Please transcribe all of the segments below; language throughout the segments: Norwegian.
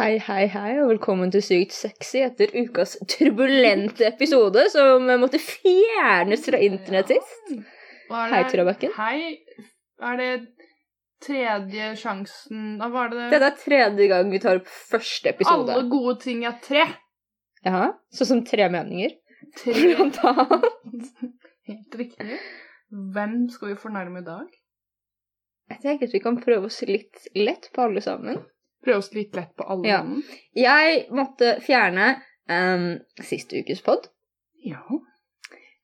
Hei, hei, hei, og velkommen til Sykt sexy etter ukas turbulente episode som måtte fjernes fra internett sist. Hei, det- Tura Bekken. Hei. Er det tredje sjansen Hva var det Dette er tredje gang vi tar opp første episode. Alle gode ting er tre. Ja, sånn som tre meninger. Tre. Blant annet. Helt riktig. Hvem skal vi fornærme i dag? Jeg tenker at vi kan prøve oss litt lett på alle sammen. Prøve oss litt lett på alle Ja. Jeg måtte fjerne um, siste ukes pod Ja.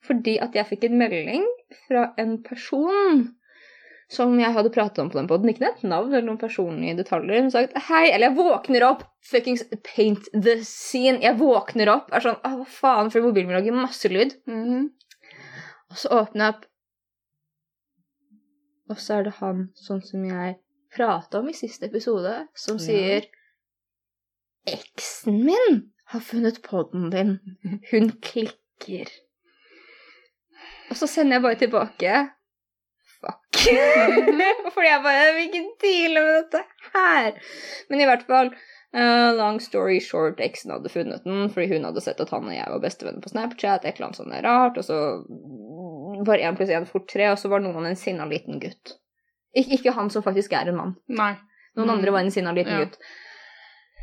fordi at jeg fikk en melding fra en person som jeg hadde pratet om på den poden. Ikke et navn eller noen personlige detaljer. Hun sa hei, eller jeg våkner opp, fuckings paint the scene. Jeg våkner opp, er sånn, hva faen, for mobilen min lager masse lyd. Mhm. Og så åpner jeg opp, og så er det han, sånn som jeg pratet om i siste episode, som Ja. sier Eksen min har funnet podden din. Hun klikker. Og så sender jeg bare tilbake Fuck. Fordi jeg bare jeg vil ikke deale med dette her. Men i hvert fall uh, long story short, eksen hadde funnet den fordi hun hadde sett at han og jeg var bestevenner på Snapchat. Et eller annet sånt rart, og så var én pluss én fort tre, og så var noen en sinna liten gutt. Ik ikke han som faktisk er en mann. Nei. Noen Mm. andre var en sinna liten Ja. gutt.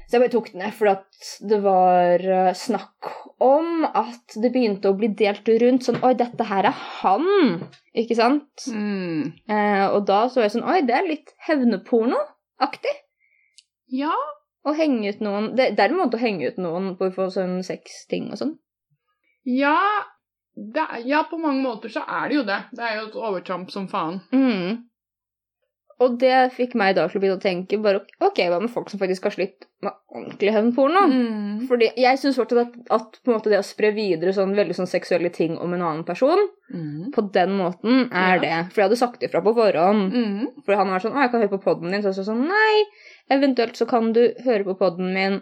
Så jeg bare tok den ned, for at det var eh, snakk om at det begynte å bli delt rundt sånn Oi, dette her er han! Ikke sant? Mm. Eh, og da så jeg sånn Oi, det er litt hevneporno-aktig. Ja. Å henge ut noen det, det er en måte å henge ut noen på for sånn sexting og sånn. Ja. Det, ja, på mange måter så er det jo det. Det er jo et overtramp som faen. Mm. Og det fikk meg da til å begynne å tenke bare OK, hva med folk som faktisk har slitt med ordentlig hevnporno? Mm. Fordi jeg syns fortsatt at, at det å spre videre sånn veldig sånn seksuelle ting om en annen person, Mm. på den måten er Ja. det. For jeg hadde sagt ifra på forhånd. Mm. For han var sånn 'Å, jeg kan høre på poden din.' Så jeg sa sånn Nei, eventuelt så kan du høre på poden min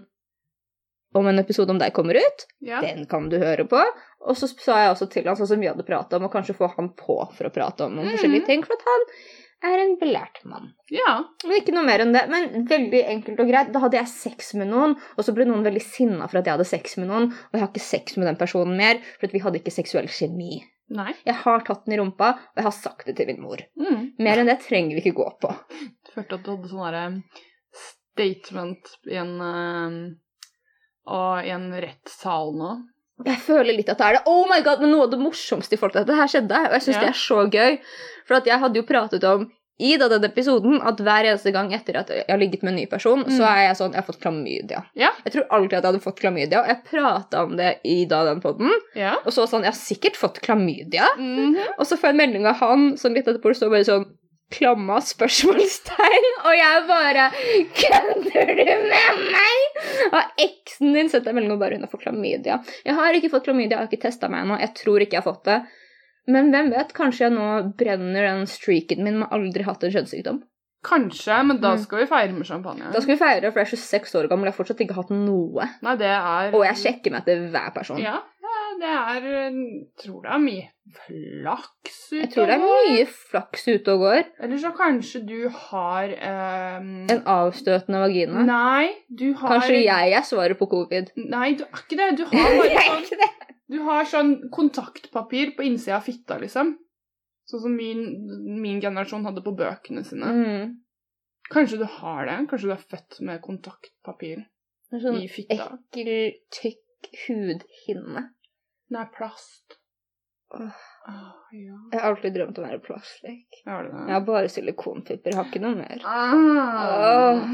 om en episode om deg kommer ut. Ja. Den kan du høre på. Og så sa jeg også til han, sånn som vi hadde prata om, og kanskje få han på for å prate om noen mm. forskjellige ting, for at han er en belært mann. ja. Men ikke noe mer enn det. Men veldig enkelt og greit. Da hadde jeg sex med noen, og så ble noen veldig sinna for at jeg hadde sex med noen, og jeg har ikke sex med den personen mer, for vi hadde ikke seksuell kjemi. Nei. Jeg har tatt den i rumpa, og jeg har sagt det til min mor. Mm. Mer enn det trenger vi ikke gå på. følte at du hadde sånn statement i en uh, i en rettssal nå. Jeg føler litt at det er det. Oh my god, men Noe av det morsomste i folk at dette her skjedde, og jeg syns Ja. det er så gøy, for at jeg hadde jo pratet om i da denne episoden at hver eneste gang etter at jeg har ligget med en ny person, så Mm. er jeg sånn Jeg har fått klamydia. Ja. Jeg tror alltid at jeg hadde fått klamydia, og jeg prata om det i da den poden. Ja. Og så sånn Jeg har sikkert fått klamydia. Mhm. Og så får jeg en melding av han sånn litt etterpå, det står bare sånn Klamma? spørsmålstegn. Og jeg bare Kødder du med meg?! Og eksen din sendte en melding og bare hun har fått klamydia. Jeg har ikke fått klamydia, jeg har ikke testa meg ennå. Jeg tror ikke jeg har fått det. Men hvem vet, kanskje jeg nå brenner den streaken min med aldri hatt en kjønnssykdom. Kanskje, men da Mm. skal vi feire med champagne. Da skal vi feire, for jeg er 26 år gammel og jeg har fortsatt ikke hatt noe. Nei, det er Og jeg sjekker meg etter hver person. Ja, det er Jeg tror det er mye flaks ute Jeg tror det er mye flaks ute og går. Eller så kanskje du har um... En avstøtende vagina. Nei, du har Kanskje jeg er svaret på covid. Nei, du er ikke det. Du har bare sånn. Du har sånn kontaktpapir på innsida av fitta, liksom. Sånn som min, min generasjon hadde på bøkene sine. Mm. Kanskje du har det? Kanskje du er født med kontaktpapir sånn i fitta? ekkel, tykk hudhinne. Er plast. Åh. Åh, ja. Jeg har alltid drømt om å være plastlek. Jeg har bare silikonpipper, har ikke noe mer. Ah. Åh.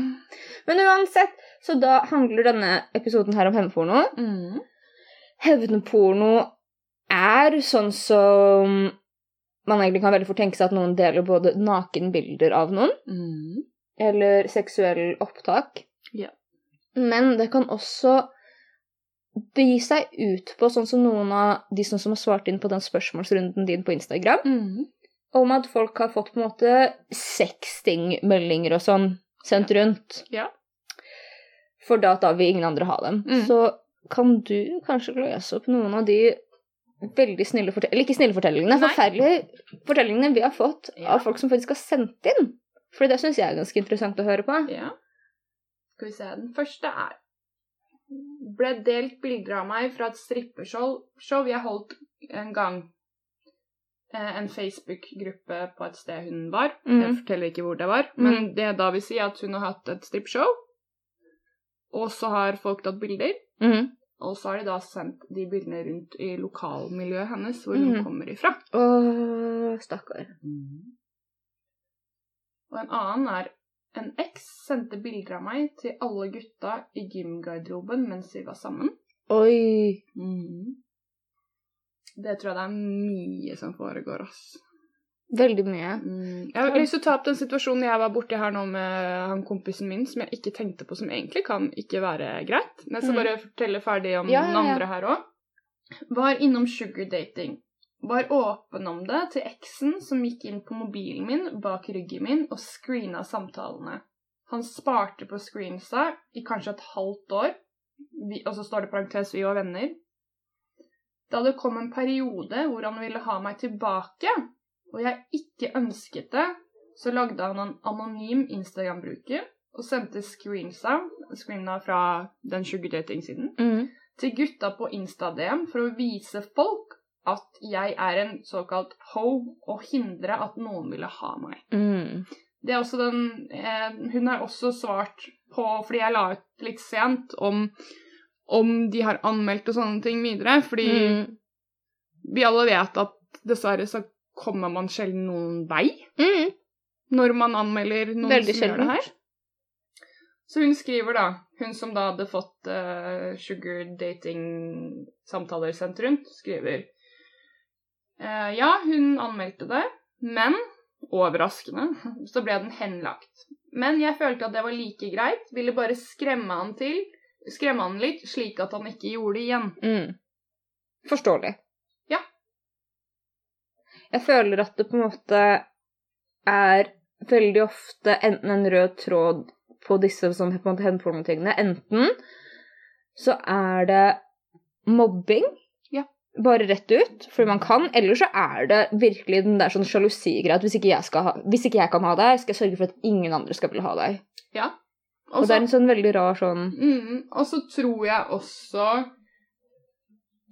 Men uansett, så da handler denne episoden her om hevnporno. Mm. Hevnporno er sånn som man egentlig kan veldig fort tenke seg at noen deler både nakenbilder av noen, Mm. eller seksuell opptak. Ja. Men det kan også begi seg ut på, sånn som noen av de som har svart inn på den spørsmålsrunden din på Instagram, Mm. om at folk har fått på en måte sexting-meldinger og sånn sendt rundt. Ja. For da, da vil ingen andre ha dem. Mm. Så kan du kanskje lese opp noen av de veldig snille fortellingene Eller ikke snille fortellingene, Nei. forferdelige fortellingene vi har fått Ja. av folk som faktisk har sendt inn. For det syns jeg er ganske interessant å høre på. Ja. Skal vi se. Den første er Ble delt bilder av meg fra et strippeshow jeg holdt en gang. Eh, En Facebook-gruppe på et sted hun var. Mm. Jeg forteller ikke hvor det var. Men Mhm. det da vil si at hun har hatt et strippshow. Og så har folk tatt bilder. Mm. Og så har de da sendt de bildene rundt i lokalmiljøet hennes, hvor Mhm. hun kommer ifra. Å, stakkar. Og en annen er en eks sendte bilder av meg til alle gutta i gymgarderoben mens vi var sammen. Oi. Det tror jeg det er mye som foregår, ass. Veldig mye. Jeg har lyst til å ta opp den situasjonen jeg var borti her nå med han kompisen min, som jeg ikke tenkte på, som egentlig kan ikke være greit. Men jeg skal Mhm. bare fortelle ferdig om Ja, ja, den andre her òg. Var innom sugar dating. Var åpen om det til eksen som gikk inn på mobilen min bak ryggen min og screena samtalene. Han sparte på screensa i kanskje et halvt år, vi, og så står det parentes 'vi var venner'. Da det kom en periode hvor han ville ha meg tilbake, og jeg ikke ønsket det, så lagde han en anonym Instagram-bruker og sendte screensa, screena fra den sugar dating-siden mm. til gutta på Insta-DM for å vise folk at jeg er en såkalt ho, og hindre at noen ville ha meg. Mm. Det er også den eh, Hun har også svart på, fordi jeg la ut litt sent, om, om de har anmeldt og sånne ting videre. Fordi mm. vi alle vet at dessverre så kommer man sjelden noen vei mm. når man anmelder noen Veldig som gjør det her. Så hun skriver da, hun som da hadde fått uh, sugar dating-samtaler sendt rundt, skriver Ja, hun anmeldte det, men overraskende så ble den henlagt. Men jeg følte at det var like greit, ville bare skremme han til, skremme han litt, slik at han ikke gjorde det igjen. Mm. Forståelig. Ja. Jeg føler at det på en måte er veldig ofte enten en rød tråd på disse som på en måte hevnpornotingene. Enten så er det mobbing. Bare rett ut, fordi man kan, eller så er det virkelig den der sånn sjalusigreia at hvis ikke, ha, hvis ikke jeg kan ha deg, skal jeg sørge for at ingen andre skal ville ha deg. Ja. Og det er en sånn veldig rar sånn Mm, og så tror jeg også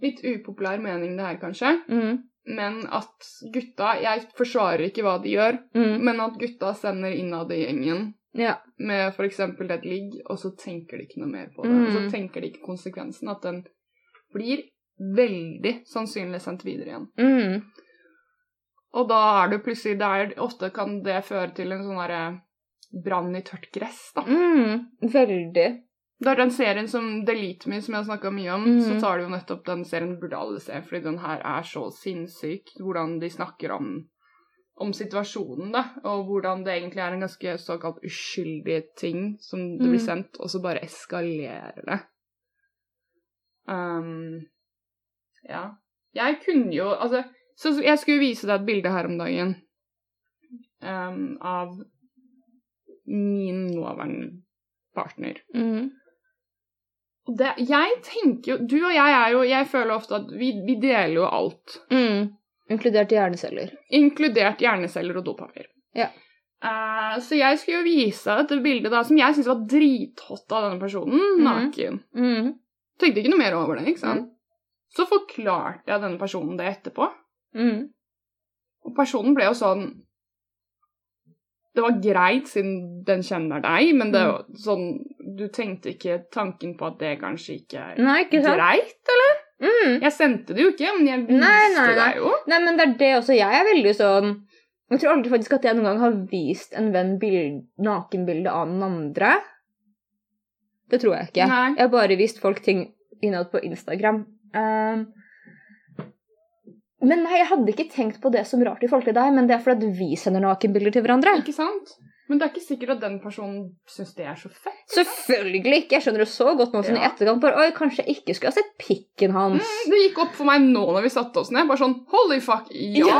Litt upopulær mening det her, kanskje. mm, Men at gutta Jeg forsvarer ikke hva de gjør, mm, men at gutta sender innad i gjengen Ja. med f.eks. et ligg, og så tenker de ikke noe mer på det. Og så Mm. tenker de ikke konsekvensen, at den blir veldig sannsynlig sendt videre igjen. Mm, Og da er det plutselig det er, Ofte kan det føre til en sånn derre brann i tørt gress, da. mm, veldig. Det er den serien som Delete Me, som jeg har snakka mye om, mm. så tar det jo nettopp den serien burde alle se, fordi den her er så sinnssyk. Hvordan de snakker om, om situasjonen, da, og hvordan det egentlig er en ganske såkalt uskyldig ting som det blir Mhm. sendt, og så bare eskalerer det. Um, ja. Jeg kunne jo Altså, så jeg skulle vise deg et bilde her om dagen um, av min nåværende partner. Mm. Og det, jeg tenker jo Du og jeg er jo Jeg føler ofte at vi, vi deler jo alt. Mm. Inkludert hjerneceller. Inkludert hjerneceller og dopapir. Ja. Uh, så jeg skulle jo vise dette bildet da, som jeg syntes var drithot av denne personen, Mhm. naken. Mm. Tenkte ikke noe mer over det, ikke sant? Så forklarte jeg denne personen det etterpå, Mm. og personen ble jo sånn Det var greit siden den kjenner deg, men det var sånn Du tenkte ikke tanken på at det kanskje ikke er Nei, ikke greit, eller? Mm. Jeg sendte det jo ikke, men jeg viste Nei, nei, nei. deg jo. Nei, men det er det også. Jeg er veldig sånn Jeg tror aldri faktisk at jeg noen gang har vist en venn bild, nakenbilde av den andre. Det tror jeg ikke. Nei. Jeg har bare vist folk ting innad på Instagram. Um, men nei, jeg hadde ikke tenkt på det som rart i forhold til deg, men det er fordi at vi sender nakenbilder til hverandre. Ikke sant? Men det er ikke sikkert at den personen syns det er så fett. Selvfølgelig ikke! Jeg skjønner det så godt nå i Ja. etterkant. Bare, Oi, kanskje jeg ikke skulle ha sett pikken hans. Det gikk opp for meg nå når vi satte oss ned. Bare sånn holy fuck, ja! Ja,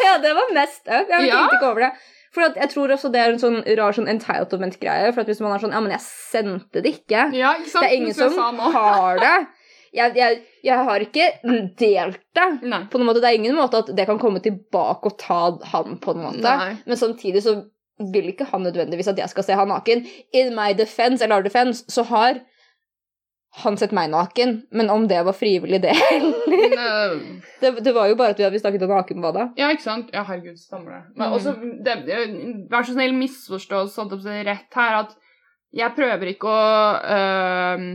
ja, det var mest up. Jeg Ja. tenkte ikke over det. For at jeg tror også det er en sånn rar sånn entitlement-greie. For at hvis man er sånn Ja, men jeg sendte det ikke. Ja, ikke sant? Det er ingen Som som har det. Jeg, jeg, jeg har ikke delt det. Nei. På noen måte, Det er ingen måte at det kan komme tilbake og ta han på en måte. Nei. Men samtidig så vil ikke han nødvendigvis at jeg skal se han naken. In my defense, eller our defense, så har han sett meg naken, men om det var frivillig, det heller det, det var jo bare at vi hadde snakket om nakenbadet. Ja, ikke sant? Ja, herregud, stemmer det. Men Mm. også, det, Vær så snill, misforstå sånn rett her at jeg prøver ikke å øhm,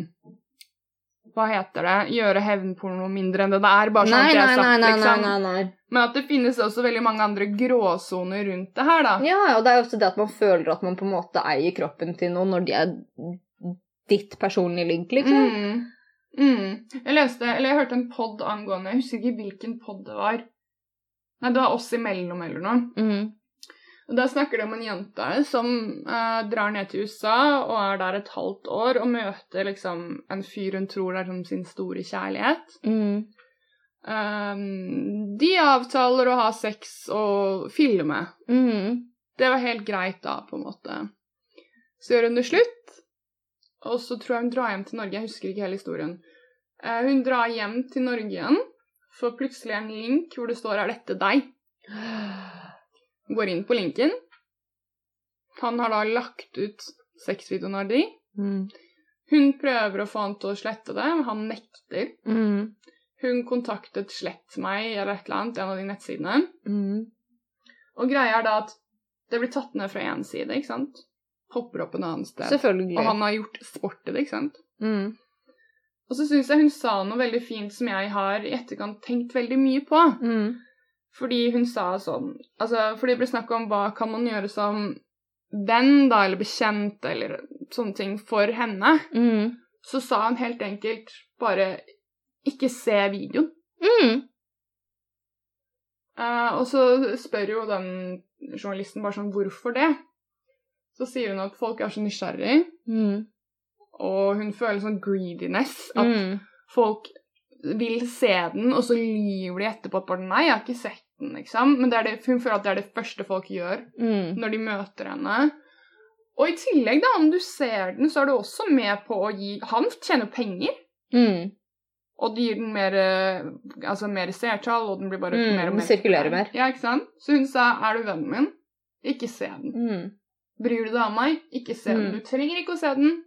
Hva heter det? Gjøre hevnporno mindre enn det det er, bare sånn at det er sagt, liksom. nei. Men at det finnes også veldig mange andre gråsoner rundt det her, da. Ja, og det er jo også det at man føler at man på en måte eier kroppen til noen når de er ditt personlige link, liksom. Mm. Mm. Jeg leste, eller jeg hørte en pod angående Jeg husker ikke hvilken pod det var. Nei, det var oss imellom eller noe. Mm. Og Da snakker de om en jente som eh, drar ned til USA og er der et halvt år og møter liksom en fyr hun tror er som sin store kjærlighet. Mm. Um, de avtaler å ha sex og filme. Mm. Det var helt greit da, på en måte. Så gjør hun det slutt, og så tror jeg hun drar hjem til Norge. Jeg husker ikke hele historien. Uh, hun drar hjem til Norge igjen, får plutselig en link hvor det står 'Er dette deg?' Går inn på linken. Han har da lagt ut sexvideoen av de. Mm. Hun prøver å få han til å slette det, men han nekter. Mm. Hun kontaktet Slett meg eller et eller annet, en av de nettsidene. Mm. Og greia er da at det blir tatt ned fra én side, ikke sant? Hopper opp en annen sted. Selvfølgelig. Og han har gjort sport i det, ikke sant? Mm. Og så syns jeg hun sa noe veldig fint som jeg har i etterkant tenkt veldig mye på. Mm. Fordi hun sa sånn Altså, fordi det ble snakk om hva kan man gjøre som venn, da, eller bekjent, eller sånne ting for henne. Mm. Så sa hun helt enkelt bare ikke se videoen. Mm. Uh, og så spør jo den journalisten bare sånn hvorfor det? Så sier hun at folk er så nysgjerrig, Mm. og hun føler sånn greediness. At Mm. folk vil se den, og så lyver de etterpå at nei, jeg har ikke sett den, liksom. Men det det, hun føler at det er det første folk gjør Mm. når de møter henne. Og i tillegg, da, om du ser den, så er du også med på å gi Han tjener penger. Mm. Og det gir den mer, eh, altså mer seertall, og den blir bare Mm, mer og mer sirkulerer mer. Ja, ikke sant? Så hun sa 'er du vennen min'? Ikke se den. Mm. Bryr du deg om meg? Ikke se den. Mm. Du trenger ikke å se den.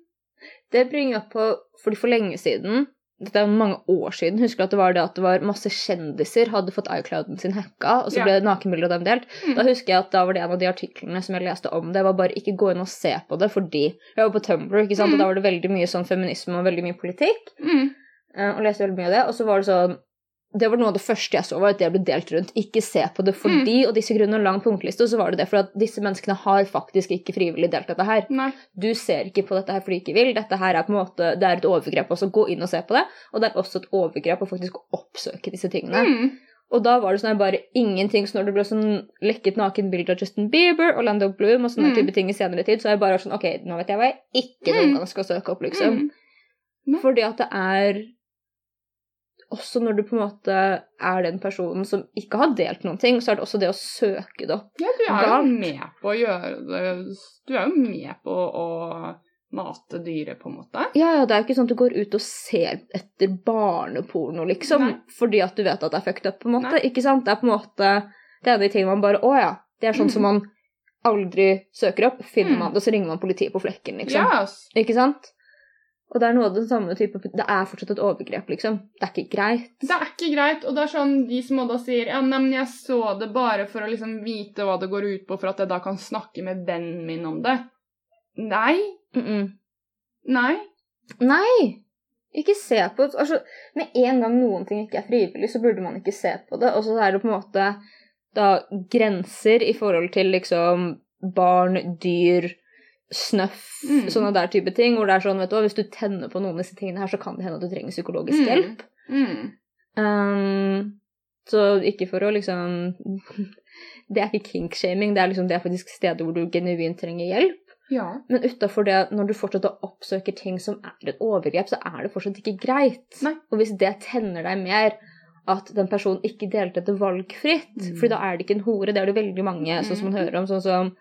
Det bringer opp på fordi for lenge siden dette er mange år siden. Husker du at det var det at det var masse kjendiser hadde fått iClouden sin hacka, og så ble nakenbilder av dem delt. Mm. Da husker jeg at da var det en av de artiklene som jeg leste om det, var bare ikke gå inn og se på det, fordi Jeg var på Tumblr, ikke sant, Mm. og da var det veldig mye sånn feminisme og veldig mye politikk. Mm. eh, Og leste veldig mye av det, og så var det sånn det var noe av det første jeg så, var at det ble delt rundt. Ikke se på det fordi, og disse grunnene, en lang punktliste, og så var det det for at disse menneskene har faktisk ikke frivillig delt dette her. Nei. Du ser ikke på dette her fordi du ikke vil. Dette her er på en måte, det er et overgrep også. Gå inn og se på det. Og det er også et overgrep å faktisk oppsøke disse tingene. Mm. Og da var det sånn bare ingenting. Så når det ble sånn lekket nakenbilder av Justin Bieber, og Orlando Bloom og sånne Mm. type ting i senere tid, så er jeg bare sånn OK, nå vet jeg hva jeg ikke noen Mm. gang skal søke opp, liksom. Mm. Fordi at det er også når du på en måte er den personen som ikke har delt noen ting, så er det også det å søke det opp. Ja, du er jo Galt. med på å gjøre det Du er jo med på å mate dyret, på en måte. Ja, ja, det er jo ikke sånn at du går ut og ser etter barneporno, liksom, Nei. fordi at du vet at det er fucked up, på en måte. Nei. Ikke sant? Det er på en måte Det er de tingene man bare Å ja. Det er sånn som man aldri søker opp. Finner Mm. man det, så ringer man politiet på flekken, liksom. Ja, ass. Ikke sant? Og det er noe av den samme type Det er fortsatt et overgrep, liksom. Det er ikke greit. Det er ikke greit, og det er sånn de som da sier ja, nei, men jeg så det bare for å liksom vite hva det går ut på, for at jeg da kan snakke med vennen min om det. Nei. Mm -mm. Nei. Nei! Ikke se på altså, Med en gang noen ting ikke er frivillig, så burde man ikke se på det. Og så er det på en måte da grenser i forhold til liksom barn, dyr, snøff, Mm. sånne der type ting. Hvor det er sånn, vet du hva, hvis du tenner på noen av disse tingene her, så kan det hende at du trenger psykologisk Mm. hjelp. Mm. Um, så ikke for å liksom Det er ikke kink-shaming, det er liksom det er faktisk steder hvor du genuint trenger hjelp. Ja. Men utafor det, når du fortsatt oppsøker ting som er et overgrep, så er det fortsatt ikke greit. Nei. Og hvis det tenner deg mer at den personen ikke delte dette valgfritt, Mm. for da er det ikke en hore, det er det veldig mange sånn som man Mm. hører om, sånn som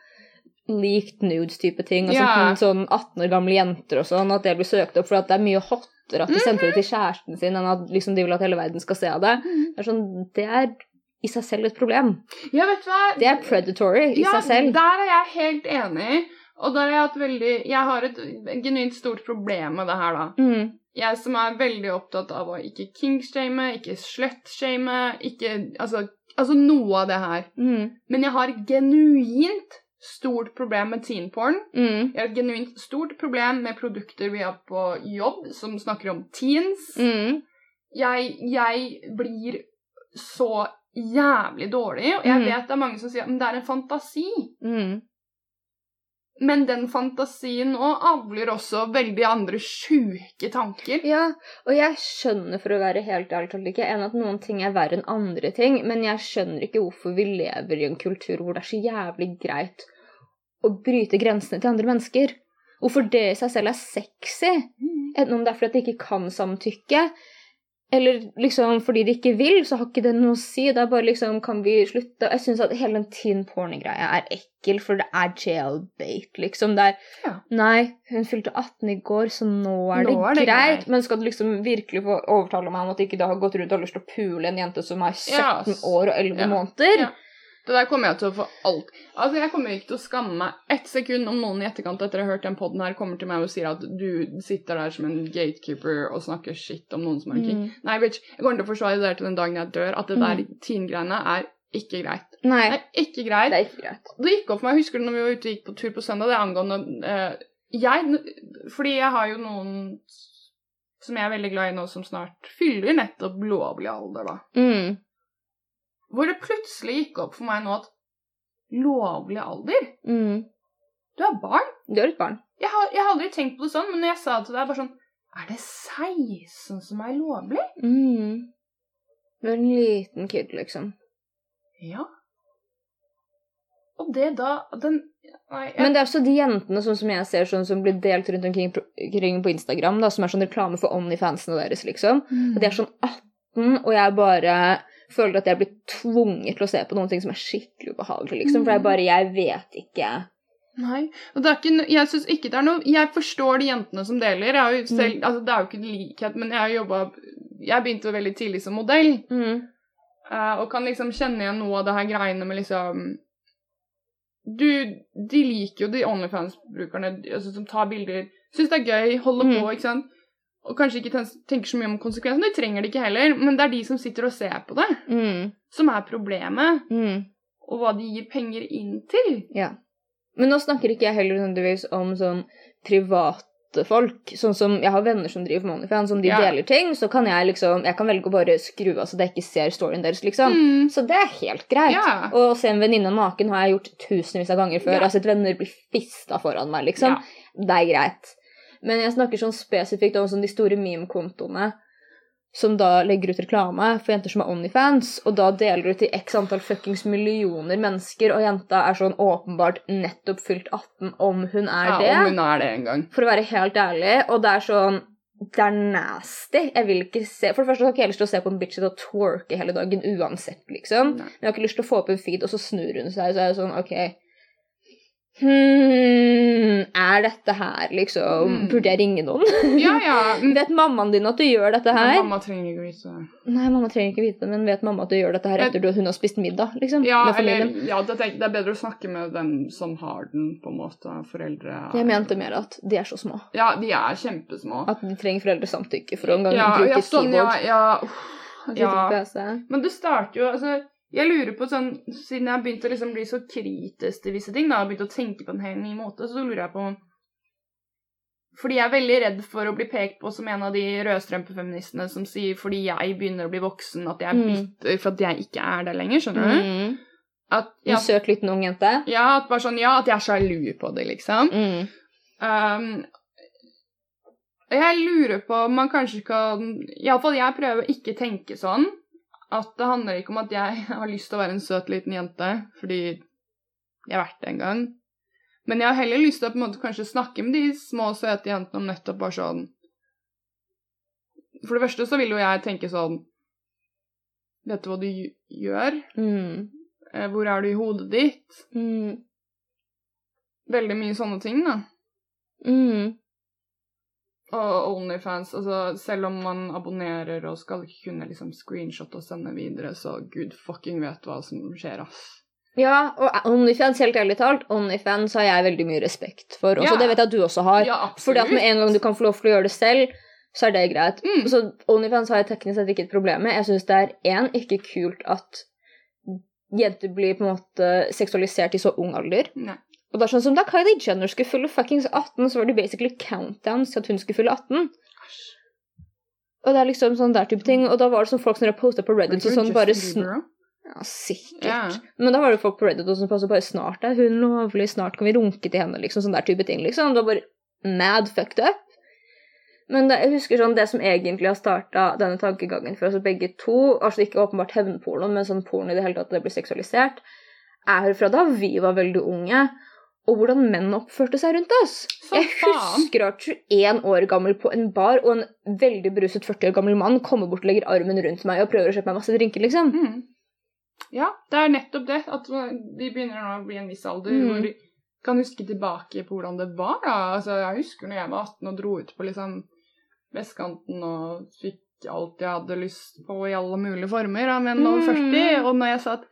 leaked nudes-type ting, og Ja. sånn, sånn 18 år gamle jenter og sånn, at det blir søkt opp for at det er mye hottere at de sendte det til kjæresten sin enn at liksom de vil at hele verden skal se det. Mm. Det er sånn, det er i seg selv et problem. Ja, vet du hva? Det er predatory i ja, seg selv. Der er jeg helt enig. Og der har jeg hatt veldig Jeg har et genuint stort problem med det her, da. Mm. Jeg som er veldig opptatt av å ikke kingshame, ikke slutshame, ikke altså, altså noe av det her. Mm. Men jeg har genuint stort problem med teenporn. Mm. Jeg har et genuint stort problem med produkter vi har på jobb som snakker om teens. Mm. Jeg, jeg blir så jævlig dårlig, og jeg Mm. vet det er mange som sier at det er en fantasi. Mm. Men den fantasien nå avler også veldig andre sjuke tanker. Ja, og jeg skjønner for å være helt ærlig talt ikke en at noen ting er verre enn andre ting, men jeg skjønner ikke hvorfor vi lever i en kultur hvor det er så jævlig greit å bryte grensene til andre mennesker. Hvorfor det i seg selv er sexy. Enten om det er fordi de ikke kan samtykke, eller liksom fordi de ikke vil, så har ikke det noe å si. Det er bare liksom Kan vi slutte? Jeg syns at hele den teen porno-greia er ekkel, for det er jailbait, liksom. Det er Ja. Nei, hun fylte 18 i går, så nå er det, Nå er det greit. greit. Men skal du liksom virkelig få overtale meg om at ikke det har gått rundt og har lyst til å pule en jente som er 17 Ja, år og 11 Ja. måneder? Det der kommer jeg til å få alt Altså, jeg kommer ikke til å skamme meg ett sekund om noen i etterkant etter å ha hørt den poden her, kommer til meg og sier at du sitter der som en gatekeeper og snakker shit om noen som er king. Mm. Nei, bitch, jeg kommer til å forsvare det der til den dagen jeg dør, at det der Mm. teen-greiene er ikke greit. Nei, Det er ikke greit. det er ikke greit. Det gikk opp for meg, husker du når vi var ute og gikk på tur på søndag, det er angående eh, Jeg Fordi jeg har jo noen som jeg er veldig glad i nå, som snart fyller nettopp lovlig alder, da. Mm. Hvor det plutselig gikk opp for meg nå at lovlig alder? Mm. Du er barn. Du er et barn. Jeg har, jeg har aldri tenkt på det sånn, men når jeg sa det til deg, bare sånn Er det 16 som er lovlig? Mm. Du er en liten kid, liksom. Ja. Og det da Den Nei, jeg, Men det er også de jentene sånn som jeg ser sånn som blir delt rundt omkring på, Instagram, da, som er sånn reklame for Onlyfansene deres, liksom. Og de er sånn 18, og jeg bare føler at jeg blir tvunget til å se på noen ting som er skikkelig ubehagelig, liksom. For er bare Jeg vet ikke. Nei. Og det er ikke, jeg synes ikke det er noe Jeg forstår de jentene som deler. Jeg har jo selv, Mm. altså Det er jo ikke likhet, men jeg har jobba Jeg begynte veldig tidlig som modell, Mm. eh, og kan liksom kjenne igjen noe av det her greiene med liksom Du, de liker jo de Onlyfans-brukerne altså, som tar bilder. Syns det er gøy, holder Mm. på, ikke sant. Og kanskje ikke tenker så mye om konsekvensene. De trenger det ikke heller, men det er de som sitter og ser på det, Mm. som er problemet. Mm. Og hva de gir penger inn til. Ja. Men nå snakker ikke jeg heller nødvendigvis om sånn private folk. Sånn som jeg har venner som driver med OnlyFans, om de Ja. deler ting, så kan jeg liksom Jeg kan velge å bare skru av så jeg ikke ser storyen deres, liksom. Mm. Så det er helt greit. Ja. Å se en venninne naken har jeg gjort tusenvis av ganger før. Ja. Jeg har sett venner bli fista foran meg, liksom. Det er greit. Men jeg snakker sånn spesifikt om sånn de store meme-kontoene som da legger ut reklame for jenter som er Onlyfans, og da deler ut til x antall fuckings millioner mennesker, og jenta er sånn åpenbart nettopp fylt 18 om hun er ja, det. om hun er det en gang. For å være helt ærlig, og det er sånn det er nasty. Jeg vil ikke se For det første har ikke jeg lyst til å se på en bitch og twerke hele dagen uansett, liksom. Nei. Men jeg har ikke lyst til å få opp en feed, og så snur hun seg, så er det sånn OK. Hmm, er dette her liksom Mm. Burde jeg ringe noen? Ja, ja. Men, vet mammaen din at du gjør dette her? mamma trenger ikke vite det. Nei, mamma trenger ikke vite det, men vet mamma at du gjør dette her etter at hun har spist middag, liksom? Ja, med eller, ja det, tenk- det er bedre å snakke med dem som har den, på en måte. Foreldre Jeg mente mer at de er så små. Ja, de er kjempesmå. At de trenger foreldresamtykke for å en gang Ja, bruke ja, sånn, ja, keyboard. ja. uff, sitte på ja. Men det starter jo altså, Jeg lurer på sånn Siden jeg har begynt å liksom bli så kritisk til visse ting, da, og begynt å tenke på en helt ny måte, så lurer jeg på Fordi jeg er veldig redd for å bli pekt på som en av de rødstrømpefeministene som sier fordi jeg begynner å bli voksen, at jeg er Mm. bitter for at jeg ikke er der lenger, skjønner du? Mm. At, En ja, søt liten ung jente. ja, at bare sånn, ja, at jeg er sjalu på det, liksom. Mm. Um, jeg lurer på om man kanskje kan Iallfall jeg prøver å ikke tenke sånn. At det handler ikke om at jeg har lyst til å være en søt liten jente, fordi jeg har vært det en gang. Men jeg har heller lyst til å på en måte kanskje snakke med de små, søte jentene om nettopp bare sånn For det første så vil jo jeg tenke sånn Vet du hva du gjør? Mm. Eh, Hvor er du i hodet ditt? Mm. Veldig mye sånne ting, da. Mm. Og Onlyfans, altså selv om man abonnerer og skal ikke kunne liksom screenshot og sende videre, så gud fucking vet hva som skjer, ass. Ja, og Onlyfans, helt ærlig talt, Onlyfans har jeg veldig mye respekt for. Også, Ja. Det vet jeg at du også har. Ja. Fordi at med en gang du kan få lov til å gjøre det selv, så er det greit. Mm. Så Onlyfans har jeg teknisk sett ikke et problem med. Jeg syns det er én, ikke kult at jenter blir på en måte seksualisert i så ung alder. Nei. Og det er sånn som Da Kylie Jenner skulle fylle fuckings 18, så var det basically countdowns til at hun skulle fylle 18. Og det er liksom sånn der type ting. Og da var det sånn folk som posta på Reddit og sånn bare sn Ja, sikkert. Yeah. Men da var det folk på Reddit og som passet bare snart er hun lovlig, snart kan vi runke til henne, liksom. Sånn der type ting, liksom. Det var bare mad fucked up. Men det, jeg husker sånn det som egentlig har starta denne tankegangen for oss begge to, altså ikke åpenbart hevnporno, men sånn porno i det hele tatt, det blir seksualisert, er fra da vi var veldig unge, og hvordan menn oppførte seg rundt oss. Som jeg husker at 21 år gammel på en bar, og en veldig beruset 40 år gammel mann kommer bort og legger armen rundt meg og prøver å kjøpe meg masse drinker, liksom. Mm. Ja, det er nettopp det. At de begynner nå å bli en viss alder Mm. hvor de kan huske tilbake på hvordan det var. da. Altså, Jeg husker når jeg var 18 og dro ut på liksom vestkanten og fikk alt jeg hadde lyst på i alle mulige former av menn over Mm. 40. Og når jeg sa at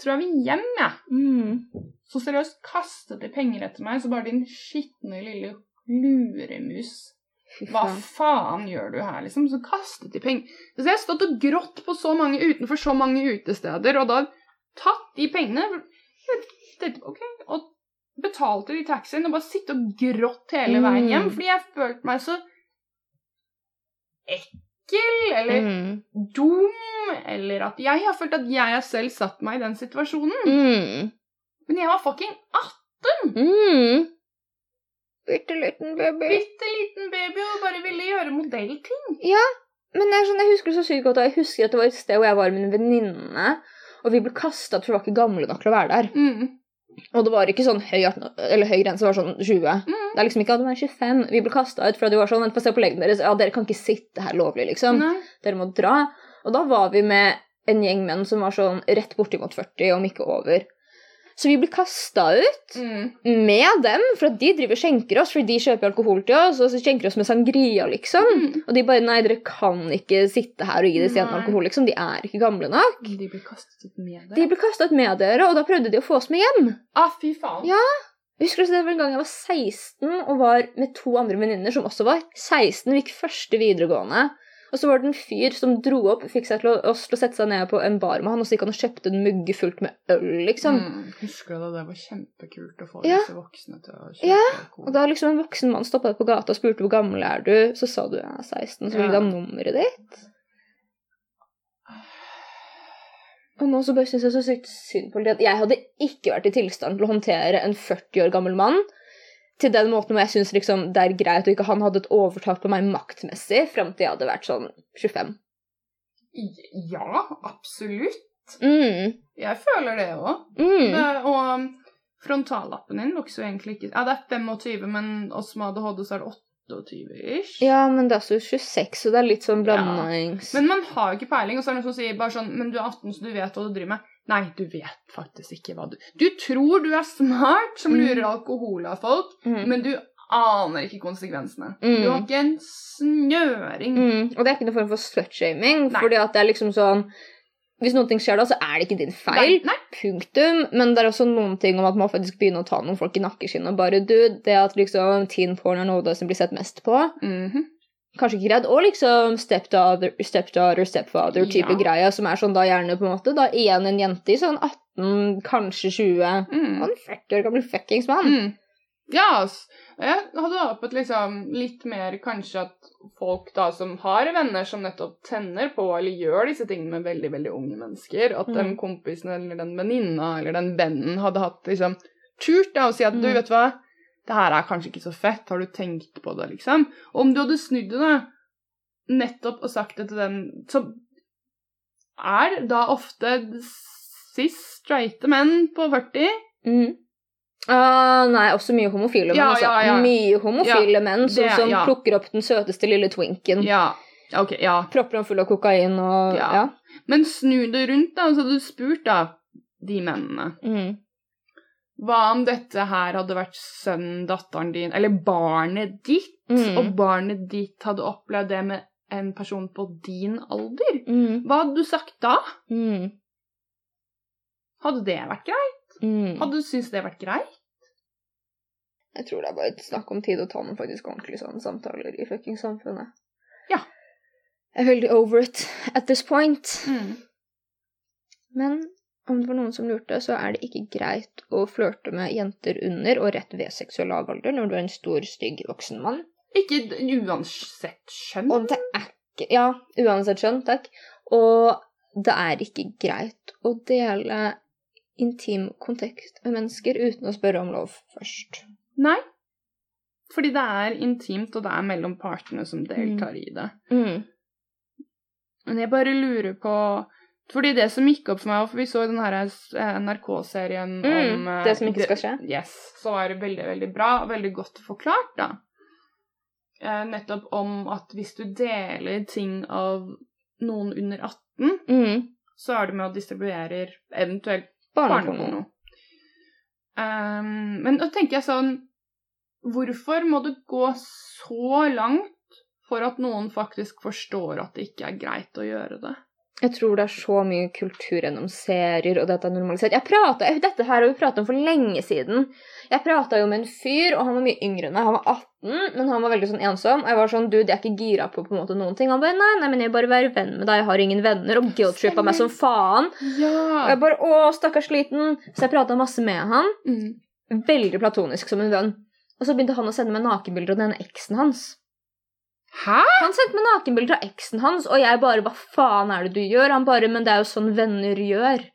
tror jeg vil hjem, jeg. Mm. Så seriøst kastet de penger etter meg, så bare din skitne lille luremus. Hva faen. gjør du her, liksom? Så kastet de penger. Så jeg har stått og grått på så mange utenfor så mange utesteder, og da tatt de pengene det- ok, og betalte de taxien og bare sitte og grått hele veien hjem, Mm. fordi jeg følte meg så ekkel, eller Mm. dum, eller at jeg har følt at jeg har selv satt meg i den situasjonen. Mm. Men jeg var fucking 18! Mm. Bitte liten baby. Bitte liten baby og bare ville gjøre modellting. Ja, Men det er sånn, jeg husker det så sykt godt, jeg husker at det var et sted hvor jeg var med en venninne, og vi ble kasta for vi var ikke gamle nok til å være der. Mm. Og det var ikke sånn høy, 18 eller høy grense, det var sånn 20. Mm. Det er liksom ikke at du er 25. Vi ble kasta ut fordi de var sånn Vent, få se på legene deres. Ja, dere kan ikke sitte her lovlig, liksom. Nei. Dere må dra. Og da var vi med en gjeng menn som var sånn rett bortimot 40, om ikke over. Så vi blir kasta ut Mm. med dem, for at de driver skjenker oss, fordi de kjøper alkohol til oss, og så skjenker oss med sangria, liksom. Mm. Og de bare Nei, dere kan ikke sitte her og gi disse jentene alkohol, liksom. De er ikke gamle nok. De blir kastet med dere. De blir kasta ut med dere, og da prøvde de å få oss med hjem. Ah, fy faen. Ja. Jeg husker også det var en gang jeg var 16 og var med to andre venninner som også var 16. Vi gikk første videregående. Og så var det en fyr som dro opp, fikk seg til å, å sette seg ned på en bar med han, og så gikk han og kjøpte en mugge fullt med øl, liksom. Mm. Husker du da det var kjempekult å få Ja. disse voksne til å kjøpe Ja, alkohol? Og da liksom en voksen mann stoppa deg på gata og spurte hvor gammel er du, så sa du jeg er 16, så ville Ja. ha nummeret ditt. Og nå så bare syns jeg så sykt synd på det jeg hadde ikke vært i tilstand til å håndtere en 40 år gammel mann til den måten hvor jeg syns liksom, det er greit, og ikke han hadde et overtak på meg maktmessig fram til jeg hadde vært sånn 25. Ja, absolutt. Mm, Jeg føler det òg. mm. Og um, frontallappen din vokser jo egentlig ikke Ja, det er 25, men oss med ADHD så er det 28-ish. Ja, men det er også 26, så det er litt sånn blandings... Men man har jo ikke peiling, og så er det noen som sier bare sånn Men du er 18, så du vet hva du driver med. Nei, du vet faktisk ikke hva du Du tror du er smart som Mm. lurer alkohol av folk, Mm. men du aner ikke konsekvensene. Mm. Du har ikke en snøring. Mm, og det er ikke noen form for slutshaming, fordi at det er liksom sånn Hvis noen ting skjer da, så er det ikke din feil. Nei, nei. Punktum. Men det er også noen ting om at man faktisk begynner å ta noen folk i nakkeskinnet og bare Du, det at liksom teen porn er noe av det som blir sett mest på, Mhm. Kanskje ikke greit. Og liksom stepdaughter, stepdaughter stepfather-type Ja. greia, som er sånn da gjerne på en måte da igjen en jente i sånn 18, kanskje 20 Mm. Og en 40 år gammel fuckings mann. Mm. Ja, ass. Jeg hadde håpet liksom litt mer kanskje at folk da som har venner som nettopp tenner på eller gjør disse tingene med veldig, veldig unge mennesker, at den Mm. kompisen eller den venninna eller den vennen hadde hatt liksom turt da å si at du, Mm. vet hva, det her er kanskje ikke så fett, har du tenkt på det, liksom? Og om du hadde snudd det da, nettopp og sagt det til den, så er da ofte cis straighte menn på 40 Mm. Uh, nei, også mye homofile menn. Ja, altså. ja, ja. Mye homofile menn som, som plukker opp den søteste lille twinken. Ja, ok, ja. Propper den full av kokain og Ja. Men snu det rundt, da, så hadde du spurt da de mennene. Mm. Hva om dette her hadde vært sønnen, datteren din, eller barnet ditt, Mm. og barnet ditt hadde opplevd det med en person på din alder? Mm. Hva hadde du sagt da? Mm. Hadde det vært greit? Mm. Hadde du syntes det vært greit? Jeg tror det er bare et snakk om tid å ta noen faktisk ordentlige sånne samtaler i fucking samfunnet. Ja. Jeg er veldig over it at this point. Mm. Men om det var noen som lurte, så er det ikke greit å flørte med jenter under og rett ved seksuell lavalder når du er en stor, stygg voksen mann. Ikke uansett skjønn. Og det er ikke Ja, uansett skjønn, takk. Og det er ikke greit å dele intim kontekst med mennesker uten å spørre om lov først. Nei. Fordi det er intimt, og det er mellom partene som deltar i det. Mm. Men jeg bare lurer på Fordi det som gikk opp for meg, for vi så den her eh, NRK-serien Mm, om eh, det som ikke skal skje. Yes. Så var det veldig, veldig bra, og veldig godt forklart, da. Eh, nettopp om at hvis du deler ting av noen under 18, Mm. så er du med å distribuere eventuelt barneporno. Um, men da tenker jeg sånn Hvorfor må det gå så langt for at noen faktisk forstår at det ikke er greit å gjøre det? Jeg tror det er så mye kultur gjennom serier, og dette er normalisert. Jeg pratet, Dette her har vi pratet om for lenge siden. Jeg prata jo med en fyr, og han var mye yngre enn meg. Han var 18, men han var veldig sånn ensom. Og jeg var sånn, du, jeg er ikke gira på på en måte noen ting. Han bare, nei, nei, men jeg vil bare være venn med deg, jeg har ingen venner. Og guilt-trippa meg som faen. Ja. Og jeg bare, å, stakkars liten. Så jeg prata masse med han. Mm. Veldig platonisk som en venn. Og så begynte han å sende meg nakenbilder av denne eksen hans. Hæ? Han sendte meg nakenbilder av eksen hans, og jeg bare, hva faen er det du gjør? Han bare, men det er jo sånn venner gjør.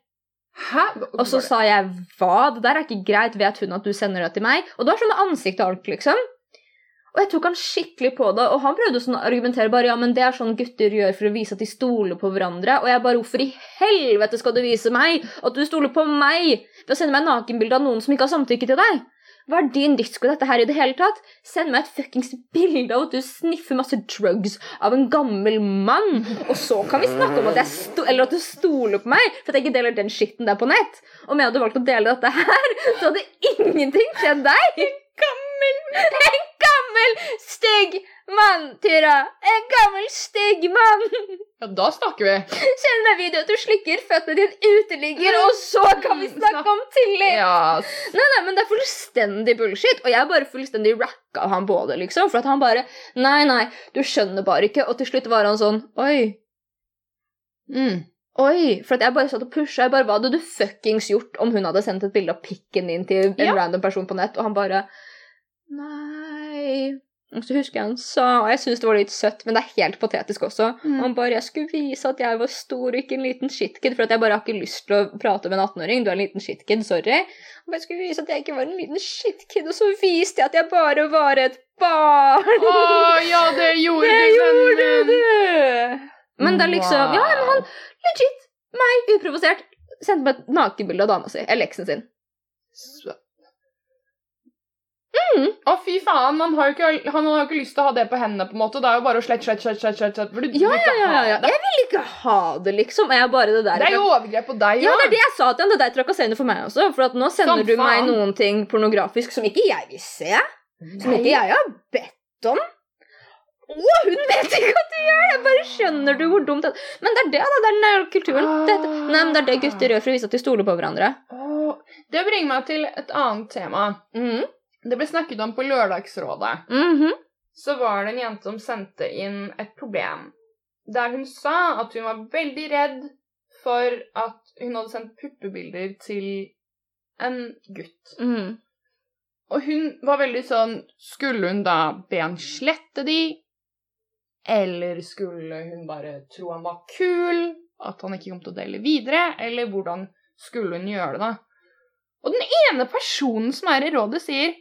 Hæ? Og så sa jeg, hva? Det der er ikke greit, vet hun at du sender det til meg? Og det var sånn med ansikt og alt, liksom. Og jeg tok han skikkelig på det, og han prøvde sånn å argumentere bare, ja, men det er sånn gutter gjør for å vise at de stoler på hverandre. Og jeg bare, hvorfor i helvete skal du vise meg at du stoler på meg ved å sende meg nakenbilde av noen som ikke har samtykke til deg? Hva er din disko, dette her i det hele tatt? Send meg et fuckings bilde av at du sniffer masse drugs av en gammel mann, og så kan vi snakke om at, eller at du stoler på meg for at jeg ikke deler den skitten der på nett. Om jeg hadde valgt å dele dette her, så hadde ingenting skjedd deg. Gammel, en gammel, stygg mann, Tyra. En gammel, stygg mann. Ja, da snakker vi. Send meg video at du slikker føttene en uteligger, og så kan vi snakke om tillit. Ja. Nei, nei, men det er fullstendig bullshit. Og jeg bare fullstendig racka han på det, liksom. For at han bare Nei, nei, du skjønner bare ikke. Og til slutt var han sånn Oi. Mm. Oi. For at jeg bare satt og pusha. Jeg bare, Hva hadde du fuckings gjort om hun hadde sendt et bilde av pikken din til en Ja. random person på nett, og han bare Nei Og så husker jeg han sa, og jeg syns det var litt søtt, men det er helt patetisk også. Mm. Han bare 'Jeg skulle vise at jeg var stor og ikke en liten shitkid', for at jeg bare har ikke lyst til å prate med en 18-åring. Du er en liten shitkid, sorry. Og jeg skulle vise at jeg ikke var en liten shitkid, og så viste jeg at jeg bare var et barn. Å ja, det gjorde det du, gjorde vennen. du! Men det er liksom Ja, men han legit, meg uprovosert, sendte meg et nakenbilde av dama si, eller eksen sin. Mm. Å, fy faen, han har, jo ikke, han har jo ikke lyst til å ha det på hendene, på en måte. Det er jo bare å slett, slett, slett, slett, slett, slett for du Ja, vil ja, ikke ja, ja, det. Jeg vil ikke ha det, liksom. Jeg bare det der Det er jo overgrep på deg, Ja, ja. det er det jeg sa til han. Det er trakasserende for meg også. For at nå sender Som du meg faen. noen ting pornografisk som ikke jeg vil se. Som ikke jeg har bedt om. Å, hun vet ikke at du gjør det! Bare skjønner du hvor dumt det er. Men det er det, da. Det er den der kulturen. Dette, nei, men det er det gutter gjør for å vise at de stoler på hverandre. Det bringer meg til et annet tema. Mhm. Det ble snakket om på Lørdagsrådet. Mhm. Så var det en jente som sendte inn et problem. Der hun sa at hun var veldig redd for at hun hadde sendt puppebilder til en gutt. Mhm. Og hun var veldig sånn Skulle hun da be han slette de? Eller skulle hun bare tro han var kul? At han ikke kom til å dele videre? Eller hvordan skulle hun gjøre det, da? Og den ene personen som er i rådet, sier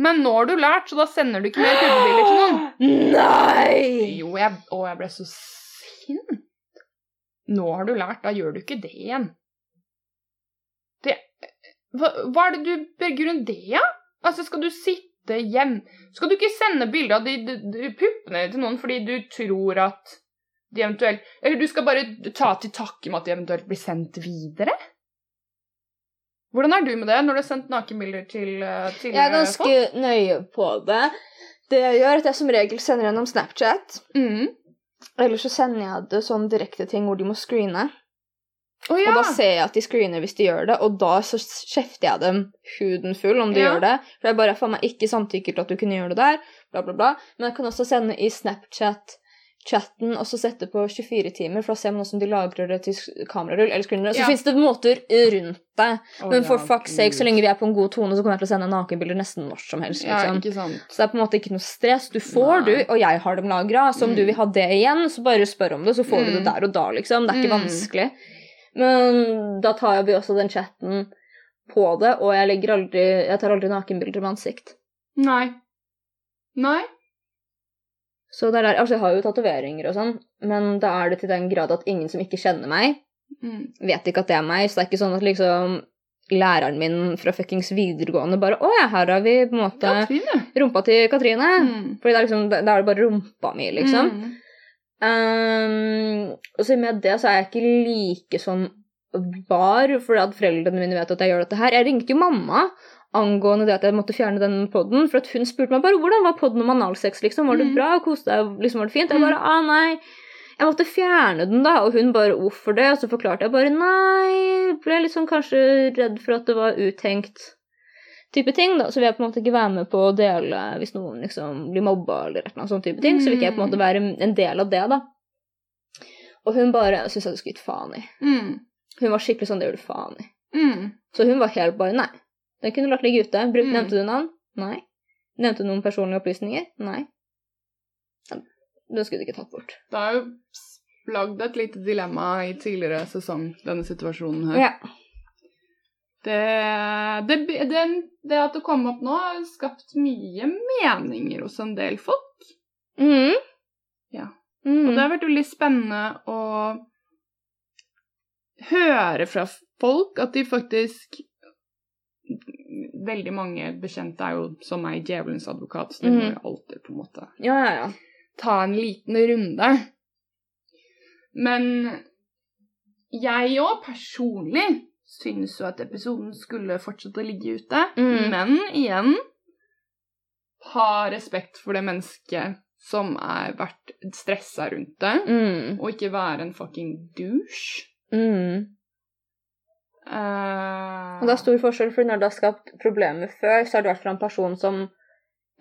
Men nå har du lært, så da sender du ikke mer puppebilder til noen. Nei! Jo, jeg, å, jeg ble så sint. Nå har du lært, da gjør du ikke det igjen. Det Hva, hva er det du begrunner det av? Ja? Altså, skal du sitte hjem Skal du ikke sende bilde av de, de, de puppene til noen fordi du tror at de eventuelt Eller du skal bare ta til takke med at de eventuelt blir sendt videre? Hvordan er du med det når du har sendt nakenbilder til, folk? til Jeg er ganske ganske nøye på det. Det jeg gjør, at jeg som regel sender gjennom Snapchat. Mm. Eller så sender jeg det sånn direkte ting hvor de må screene. Oh, ja! Og da ser jeg at de screener hvis de gjør det, og da så kjefter jeg dem huden full om de Ja. gjør det. For jeg bare faen meg ikke samtykker til at du kunne gjøre det der, bla, bla, bla. Men jeg kan også sende i Snapchat-chatten og så sette på 24 timer, for da ser man hvordan de lagrer det til kamerarull eller screener. Så Ja. fins det måter rundt det. Oh, Men for ja, fuck's sake, så lenge vi er på en god tone, så kommer jeg til å sende nakenbilder nesten når som helst. Ja, liksom. sant. Så det er på en måte ikke noe stress. Du får, Nei. du, og jeg har dem lagra. Så om Mm. du vil ha det igjen, så bare spør om det, så får du det Mm. der og da, liksom. Det er ikke Mm. vanskelig. Men da tar vi også den chatten på det, og jeg aldri Jeg tar aldri nakenbilder med ansikt. Nei. Nei? Så det er der, altså Jeg har jo tatoveringer og sånn, men da er det til den grad at ingen som ikke kjenner meg, Mm. vet ikke at det er meg. Så det er ikke sånn at liksom læreren min fra fuckings videregående bare Å ja, her har vi på en måte Katrine. rumpa til Katrine. Mm. Fordi det liksom, da er det bare rumpa mi, liksom. Mm. Um, og så med det så er jeg ikke like sånn var, fordi at foreldrene mine vet at jeg gjør dette her. Jeg ringte jo mamma angående det at jeg måtte fjerne den podden, for hun spurte meg bare hvordan var podden om analsex, liksom. Var det Mm. bra? Koste deg? Liksom, var det fint? Jeg Mm. bare ah, nei. Jeg måtte fjerne den, da, og hun bare hvorfor det? Og så forklarte jeg bare nei, ble sånn kanskje redd for at det var uttenkt type ting, da. Så vil jeg på en måte ikke være med på å dele hvis noen liksom blir mobba eller et eller annet sånn type ting. Så vil ikke jeg på en måte være en del av det, da. Og hun bare syntes jeg skulle gitt faen i. Mm. Hun var skikkelig sånn det gjør du faen i. Mm. Så hun var helt bare nei. Den kunne du latt ligge ute. Bruk, Mm. Nevnte du navn? Nei. Nevnte du noen personlige opplysninger? Nei. Den skulle du ikke tatt bort. Det har jo lagd et lite dilemma i tidligere sesong, denne situasjonen her. Ja. Det, det, det, det at det kom opp nå, har skapt mye meninger hos en del folk. Mm. Ja. Mm. Og det har vært veldig spennende å høre fra folk at de faktisk Veldig mange bekjente er jo som meg djevelens advokat, så det må Mhm. jo alltid på en måte Ja, ja, ja. ta en liten runde. Men jeg òg personlig syns jo at episoden skulle fortsette å ligge ute. Mm. Men igjen ha respekt for det mennesket som har vært stressa rundt det, Mm. og ikke være en fucking douche. Mm. Eh, Og det er stor forskjell, for når det har skapt problemer før, så har det vært fra en person som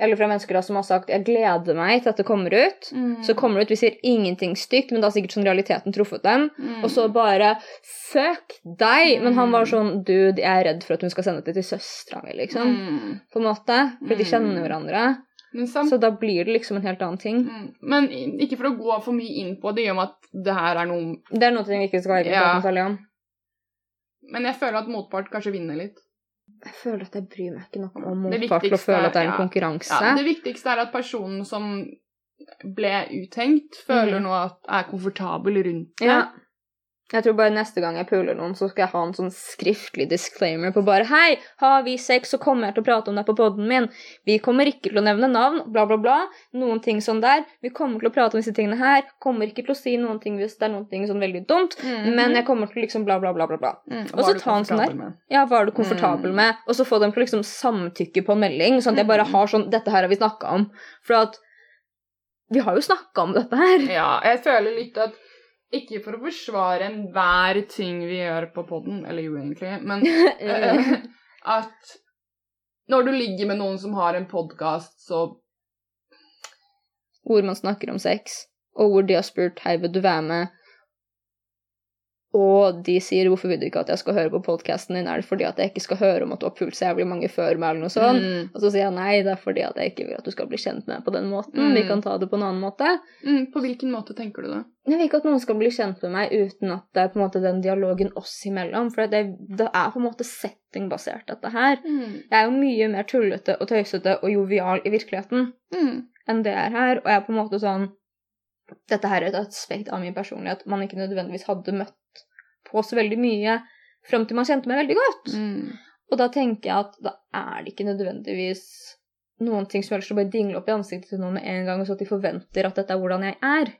Eller fra mennesker da som har sagt 'jeg gleder meg til at det kommer ut'. mm, Så kommer det ut, vi sier ingenting stygt, men da har sikkert sånn realiteten truffet dem. mm, Og så bare Fuck deg! Men han var Mm. sånn Dude, jeg er redd for at hun skal sende det til søstera mi, liksom. mm. På en måte. For de Mm. kjenner hverandre. Så da blir det liksom en helt annen ting. mm, Men ikke for å gå for mye inn på det, i og med at det her er noe Det er noe vi ikke skal være Ja. særlig om. Men jeg føler at motpart kanskje vinner litt. Jeg føler at jeg bryr meg ikke nok om motpart til å føle at det er en konkurranse. Ja, det viktigste er at personen som ble uthengt, føler mm. nå at er komfortabel rundt det. Ja. Jeg tror bare neste gang jeg puler noen, så skal jeg ha en sånn skriftlig disclaimer på bare Hei, har vi sex, så kommer jeg til å prate om deg på poden min. Vi kommer ikke til å nevne navn, bla, bla, bla. Noen ting sånn der. Vi kommer til å prate om disse tingene her. Kommer ikke til å si noen ting hvis det er noen ting sånn veldig dumt. Mhm. Men jeg kommer til liksom bla, bla, bla, bla. bla. mm. og så ta en sånn der. med? Ja, hva er du komfortabel Mm. med? Og så få dem til å liksom samtykke på en melding, sånn at jeg bare Mm. har sånn Dette her har vi snakka om. For at Vi har jo snakka om dette her. Ja, jeg føler litt at ikke for å forsvare enhver ting vi gjør på poden, eller jo egentlig, men uh, at når du ligger med noen som har en podkast, så hvor man snakker om sex, og hvor de har spurt 'Hei, vil du være med?' Og de sier 'Hvorfor vil du ikke at jeg skal høre på podkasten din?' Er det fordi at jeg ikke skal høre om at du har pult så jævlig mange før meg, eller noe sånt? Mm. Og så sier jeg nei, det er fordi at jeg ikke vil at du skal bli kjent med meg på den måten. Vi Mm. kan ta det på en annen måte. Mm, på hvilken måte tenker du det? Jeg vil ikke at noen skal bli kjent med meg uten at det er på en måte den dialogen oss imellom. For det, det er på en måte settingbasert, dette her. Mm. Jeg er jo mye mer tullete og tøysete og jovial i virkeligheten Mm. enn det er her. Og jeg er på en måte sånn Dette her er et aspekt av min personlighet man ikke nødvendigvis hadde møtt på så veldig mye fram til man kjente meg veldig godt. Mm. Og da tenker jeg at da er det ikke nødvendigvis noen ting som helst å bare dingle opp i ansiktet til noen med en gang, så at de forventer at dette er hvordan jeg er.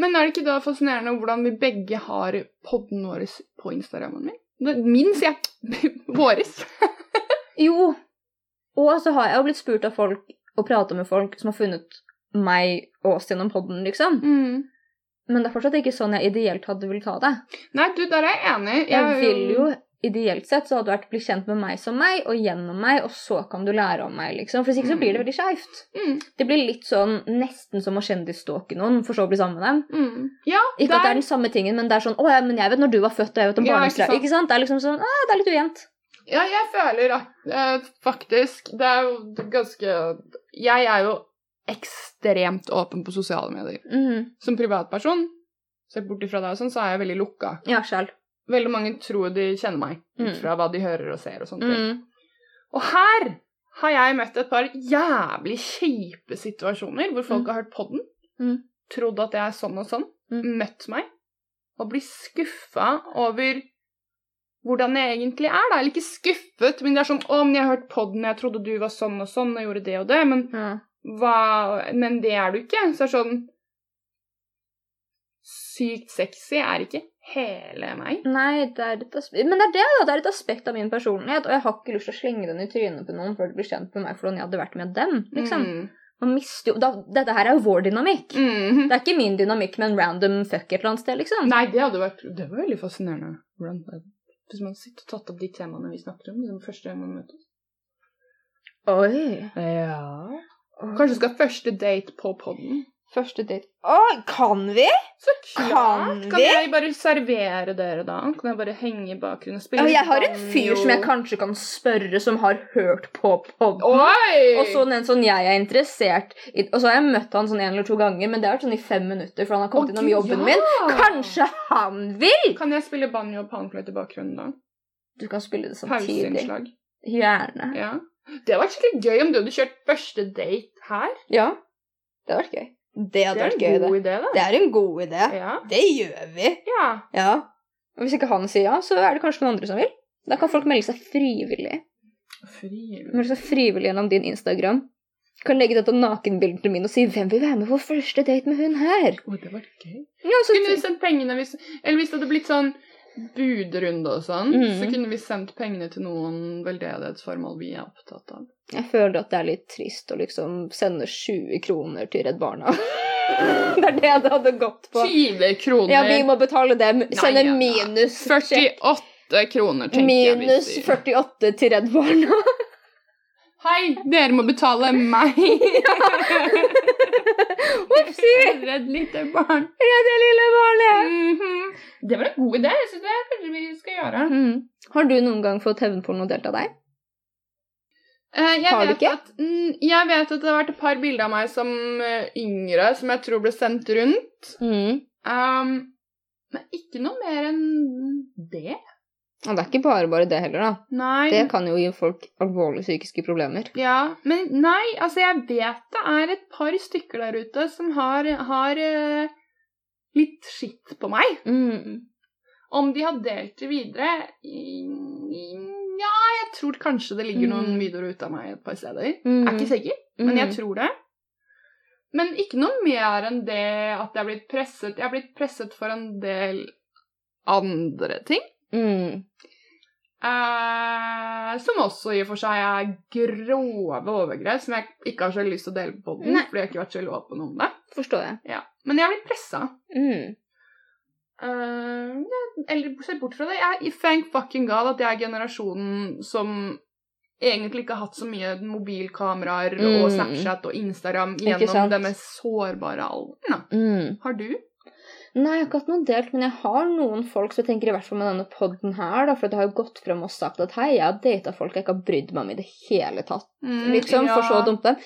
Men er det ikke da fascinerende hvordan vi begge har podden vår på Instagrammen min? Min, sier jeg. Våres. Jo. Og så har jeg jo blitt spurt av folk og prata med folk som har funnet meg og oss gjennom podden, liksom. Mm. Men det er fortsatt ikke sånn jeg ideelt hadde vil ta det. Nei, du, der er jeg enig. Jeg vil jo ideelt sett så hadde det vært bli kjent med meg som meg, og gjennom meg, og så kan du lære om meg, liksom. For hvis ikke så blir det veldig skeivt. mm. Det blir litt sånn nesten som å kjendisstalke noen, for så å bli sammen med dem. Mm. Ja, Ikke at det er den samme tingen, men det er sånn 'Å ja, men jeg vet når du var født, og jeg vet om Ja, ikke barnestrøm'. sant? Ikke sant? Det er liksom sånn Å, Det er litt ujevnt. Ja, jeg føler at eh, faktisk Det er jo ganske Jeg er jo ekstremt åpen på sosiale medier. Mm. Som privatperson, sett bort ifra deg og sånn, så er jeg veldig lukka. Ja, selv. Veldig mange tror de kjenner meg, ut Mm. fra hva de hører og ser og sånne ting. Mm. Og her har jeg møtt et par jævlig kjipe situasjoner hvor folk Mm. har hørt podden, Mm. trodd at jeg er sånn og sånn, Mm. møtt meg, og blir skuffa over hvordan jeg egentlig er, da. Eller ikke skuffet, men det er sånn 'Å, men jeg har hørt podden, jeg trodde du var sånn og sånn og gjorde det og det', men Ja. Hva Men det er du ikke. Så det er sånn Sykt sexy er ikke hele meg. Nei, det er et aspekt Men det er det, da. Det er et aspekt av min personlighet, og jeg har ikke lyst til å slenge den i trynet på noen før de blir kjent med meg for hvordan jeg hadde vært med dem. liksom. Mm. Man mister jo da, Dette her er jo vår dynamikk. Mm. Det er ikke min dynamikk med en random fuck et eller annet sted, liksom. Nei, det hadde vært Det var veldig fascinerende. Hvordan Hvis man sitter og tatt opp de temaene vi snakker om, liksom første gang man møtes. Oi. Ja. Kanskje du skal ha første date på podden? Første date Å, kan vi? Så klart! Kan Kan, jeg bare servere dere da? Kan jeg bare henge i bakgrunnen og spille Ja, jeg har en fyr som jeg kanskje kan spørre, som har hørt på podden. Og så en sånn jeg er interessert i Og så har jeg møtt han sånn en eller to ganger, men det har vært sånn i fem minutter, for han har kommet innom jobben ja! min. Kanskje han vil! Kan jeg spille banjo og panfløyte i bakgrunnen da? Du kan spille det samtidig. Pauseinnslag. Gjerne. Ja. Det hadde vært skikkelig gøy om du hadde kjørt første date her. Ja. Det hadde vært gøy. Det hadde Det er vært en gøy, god det. idé, da. Det er en god idé. Ja. Det gjør vi. ja. Ja. Og hvis ikke han sier ja, så er det kanskje noen andre som vil. Da kan folk melde seg frivillig. Frivillig. Melde seg frivillig gjennom din Instagram. Du kan legge dette nakenbildet min og si 'Hvem vil være med på første date med hun her?' Oh, det var gøy. Ja, så Kunne vi sendt pengene hvis Eller hvis det hadde blitt sånn budrunde og sånn, mm. så kunne vi sendt pengene til noen veldedighetsformål vi er opptatt av. Jeg føler at det er litt trist å liksom sende 20 kroner til Redd Barna. det er det det hadde gått på. 20 kroner! Ja, vi må betale dem. Sende minus 48 kroner, tenker jeg vi Minus 48 til Redd Barna. Hei, dere må betale meg! Opsi! Redd lite barn. Redd det lille barnet. Mhm. Det var en god idé. Jeg synes det er kanskje vi skal gjøre. Mm. Har du noen gang fått hevnporno delt av deg? Uh, Har du vet ikke? At, mm, jeg vet at det har vært et par bilder av meg som uh, yngre som jeg tror ble sendt rundt. Mm. Um, men ikke noe mer enn det. Og det er ikke bare bare det heller, da. Nei. Det kan jo gi folk alvorlige psykiske problemer. Ja, men nei, altså jeg vet det er et par stykker der ute som har, har uh, litt skitt på meg. Mm. Om de har delt det videre Ja, jeg tror kanskje det ligger noen Mm. videoer ute av meg et par steder. Mm. Jeg er ikke sikker, men jeg Mm. tror det. Men ikke noe mer enn det at jeg er blitt presset. Jeg har blitt presset for en del andre ting. Mm. Eh, som også i og for seg er grove overgrep, som jeg ikke har så lyst til å dele på den, fordi jeg ikke har vært så åpen om det. Forstår jeg. Ja. Men jeg blitt pressa. Mm. Eh, eller se bort fra det. Jeg thank fucking god at jeg er generasjonen som egentlig ikke har hatt så mye mobilkameraer og Mm. Snapchat og Instagram gjennom det mest sårbare alderen. Mm. Har du? Nei, jeg har ikke hatt noe delt, men jeg har noen folk som tenker i hvert fall med denne podden her, da, for det har jo gått frem og sagt at hei, jeg har data folk jeg ikke har brydd meg om i det hele tatt, Mm, liksom, for så å dumpe dem.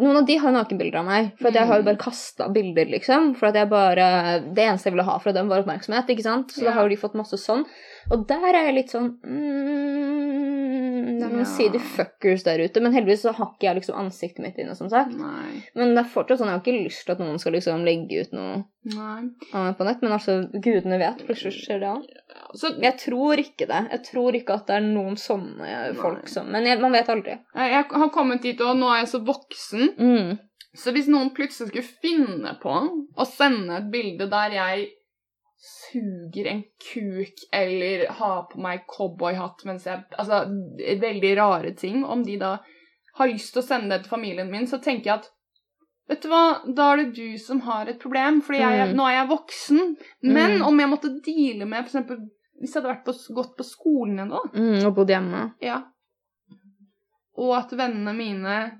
Noen av de har nakenbilder av meg, for jeg har jo Mm. bare kasta bilder, liksom. For at jeg bare Det eneste jeg ville ha fra dem, var oppmerksomhet, ikke sant? Så da har jo de fått masse sånn. Og der er jeg litt sånn mm, Det er noen Ja. sider fuckers der ute, men heldigvis så har ikke jeg liksom ansiktet mitt inne, som sagt. Nei. Men det er fortsatt sånn, jeg har ikke lyst til at noen skal liksom legge ut noe Nei. på nett, men altså, gudene vet, plutselig skjer det an. Ja, Så Jeg tror ikke det. Jeg tror ikke at det er noen sånne folk Nei. som Men jeg, man vet aldri. jeg har kommet dit, og nå er jeg så voksen. Mm. Så hvis noen plutselig skulle finne på å sende et bilde der jeg suger en kuk eller har på meg cowboyhatt mens jeg Altså veldig rare ting. Om de da har lyst til å sende det til familien min, så tenker jeg at Vet du hva, da er det du som har et problem, for Mm. nå er jeg voksen. Men Mm. om jeg måtte deale med eksempel, Hvis jeg hadde vært på, gått på skolen ennå, Mm, og bodd hjemme. ja. Og at vennene mine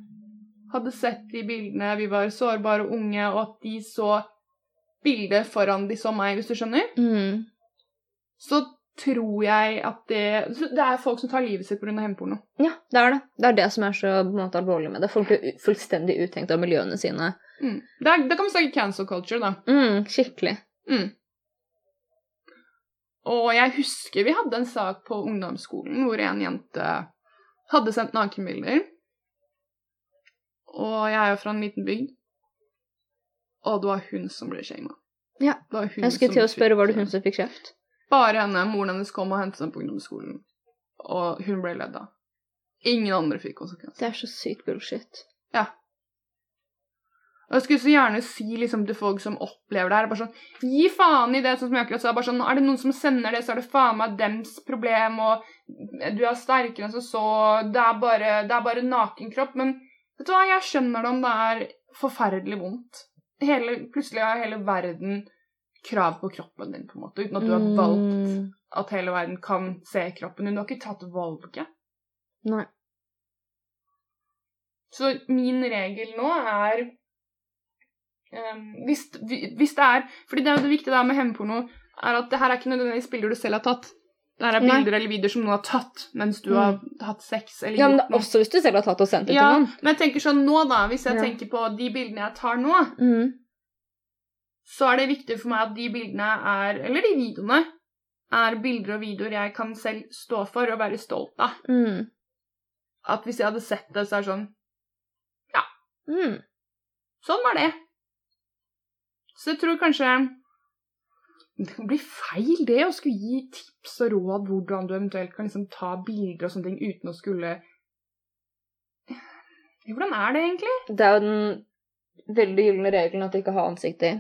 hadde sett de bildene, vi var sårbare og unge, og at de så bildet foran de så meg, hvis du skjønner, Mm. så tror jeg at det Det er folk som tar livet sitt pga. hjemmeporno. Ja, det er det. Det er det som er så måte, alvorlig med det. Folk blir fullstendig uttenkt av miljøene sine. Mm. Det, det kan vi snakke cancel culture, da. Mm, skikkelig. Mm. Og jeg husker vi hadde en sak på ungdomsskolen hvor en jente hadde sendt nakenbilder. Og jeg er jo fra en liten bygd. Og det var hun som ble shama. Ja. Jeg skulle til å spørre, var det hun som fikk kjeft? Bare henne. Moren hennes kom og hentet henne på ungdomsskolen. Og hun ble ledd av. Ingen andre fikk konsekvenser. Det er så sykt bullshit. Og jeg skulle så gjerne si liksom, til folk som opplever det her, bare sånn Gi faen i det, sånn som jeg akkurat sa. bare sånn, Er det noen som sender det, så er det faen meg dems problem, og du er sterkere enn som så. Det er bare, det er bare nakenkropp. Men vet du hva, jeg skjønner det om det er forferdelig vondt. Hele, plutselig har hele verden krav på kroppen din, på en måte, uten at du har valgt Mm, at hele verden kan se kroppen din. Du har ikke tatt valget. Nei. Så min regel nå er um, hvis, hvis det er fordi det er jo det viktige da med hemmeporno, er at det her er ikke nødvendigvis bilder du selv har tatt. Det her er Nei. bilder eller videoer som noen har tatt mens du Mm. har hatt sex eller Ja, men noe. også hvis du selv har tatt og sendt det Ja, til noen. men jeg tenker sånn nå, da, hvis jeg Ja. tenker på de bildene jeg tar nå, Mm. så er det viktig for meg at de bildene er, eller de videoene, er bilder og videoer jeg kan selv stå for og være stolt av. Mm. At hvis jeg hadde sett det, så er det sånn Mm. Sånn var det. Så jeg tror kanskje det kan bli feil, det, å skulle gi tips og råd hvordan du eventuelt kan liksom ta bilder og sånne ting uten å skulle Hvordan er det egentlig? Det er jo den veldig gylne regelen at du ikke har ansikt i.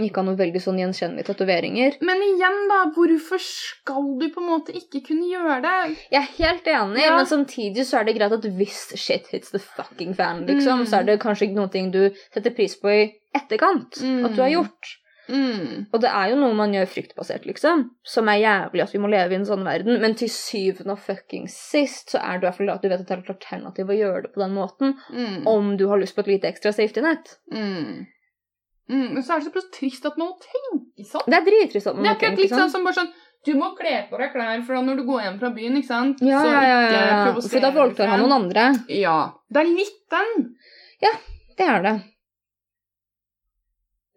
Ikke ha noe veldig sånn gjenkjennelige tatoveringer. Men igjen, da, hvorfor skal du på en måte ikke kunne gjøre det? Jeg er helt enig, Ja. men samtidig så er det greit at hvis shit hits the fucking fan, liksom, Mm. så er det kanskje ikke noe ting du setter pris på i etterkant Mm. at du har gjort. Mm. Og det er jo noe man gjør fryktbasert, liksom, som er jævlig at vi må leve i en sånn verden, men til syvende og fucking sist så er det i hvert fall at du vet at det er et alternativ å gjøre det på den måten, Mm. om du har lyst på et lite ekstra safety net. Mm. Mm. Men så er det så trist at man må tenke sånn. Det er drittrist at man må tenke litt sånn sånn. som bare sånn Du må kle på deg klær for da når du går hjem fra byen, ikke sant? Ja, Så ja, ja, ja. For da voldtar han noen andre. Ja. Det er litt den. Ja, Det er det.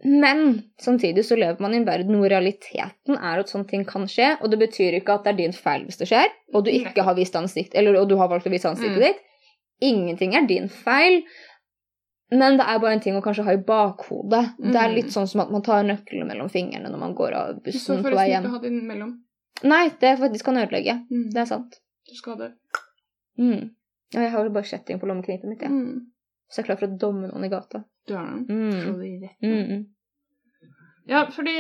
Men samtidig så lever man i en verden hvor realiteten er at sånne ting kan skje, og det betyr ikke at det er din feil hvis det skjer, og du ikke har vist ansikt, eller og du har valgt å vise ansiktet Mm. ditt. Ingenting er din feil, men det er bare en ting å kanskje ha i bakhodet. Det er Mm. litt sånn som at man tar nøklene mellom fingrene når man går av bussen på vei forresten hjem. ikke ha det innimellom. Nei, det faktisk kan ødelegge. Mm. Det er sant. Du skal det. Mm. Ja, jeg har jo bare kjetting på lommeknipet mitt, jeg. Mm. Så jeg er klar for å domme noen i gata. Du har den. Mm. Slå det i rett. Ja, fordi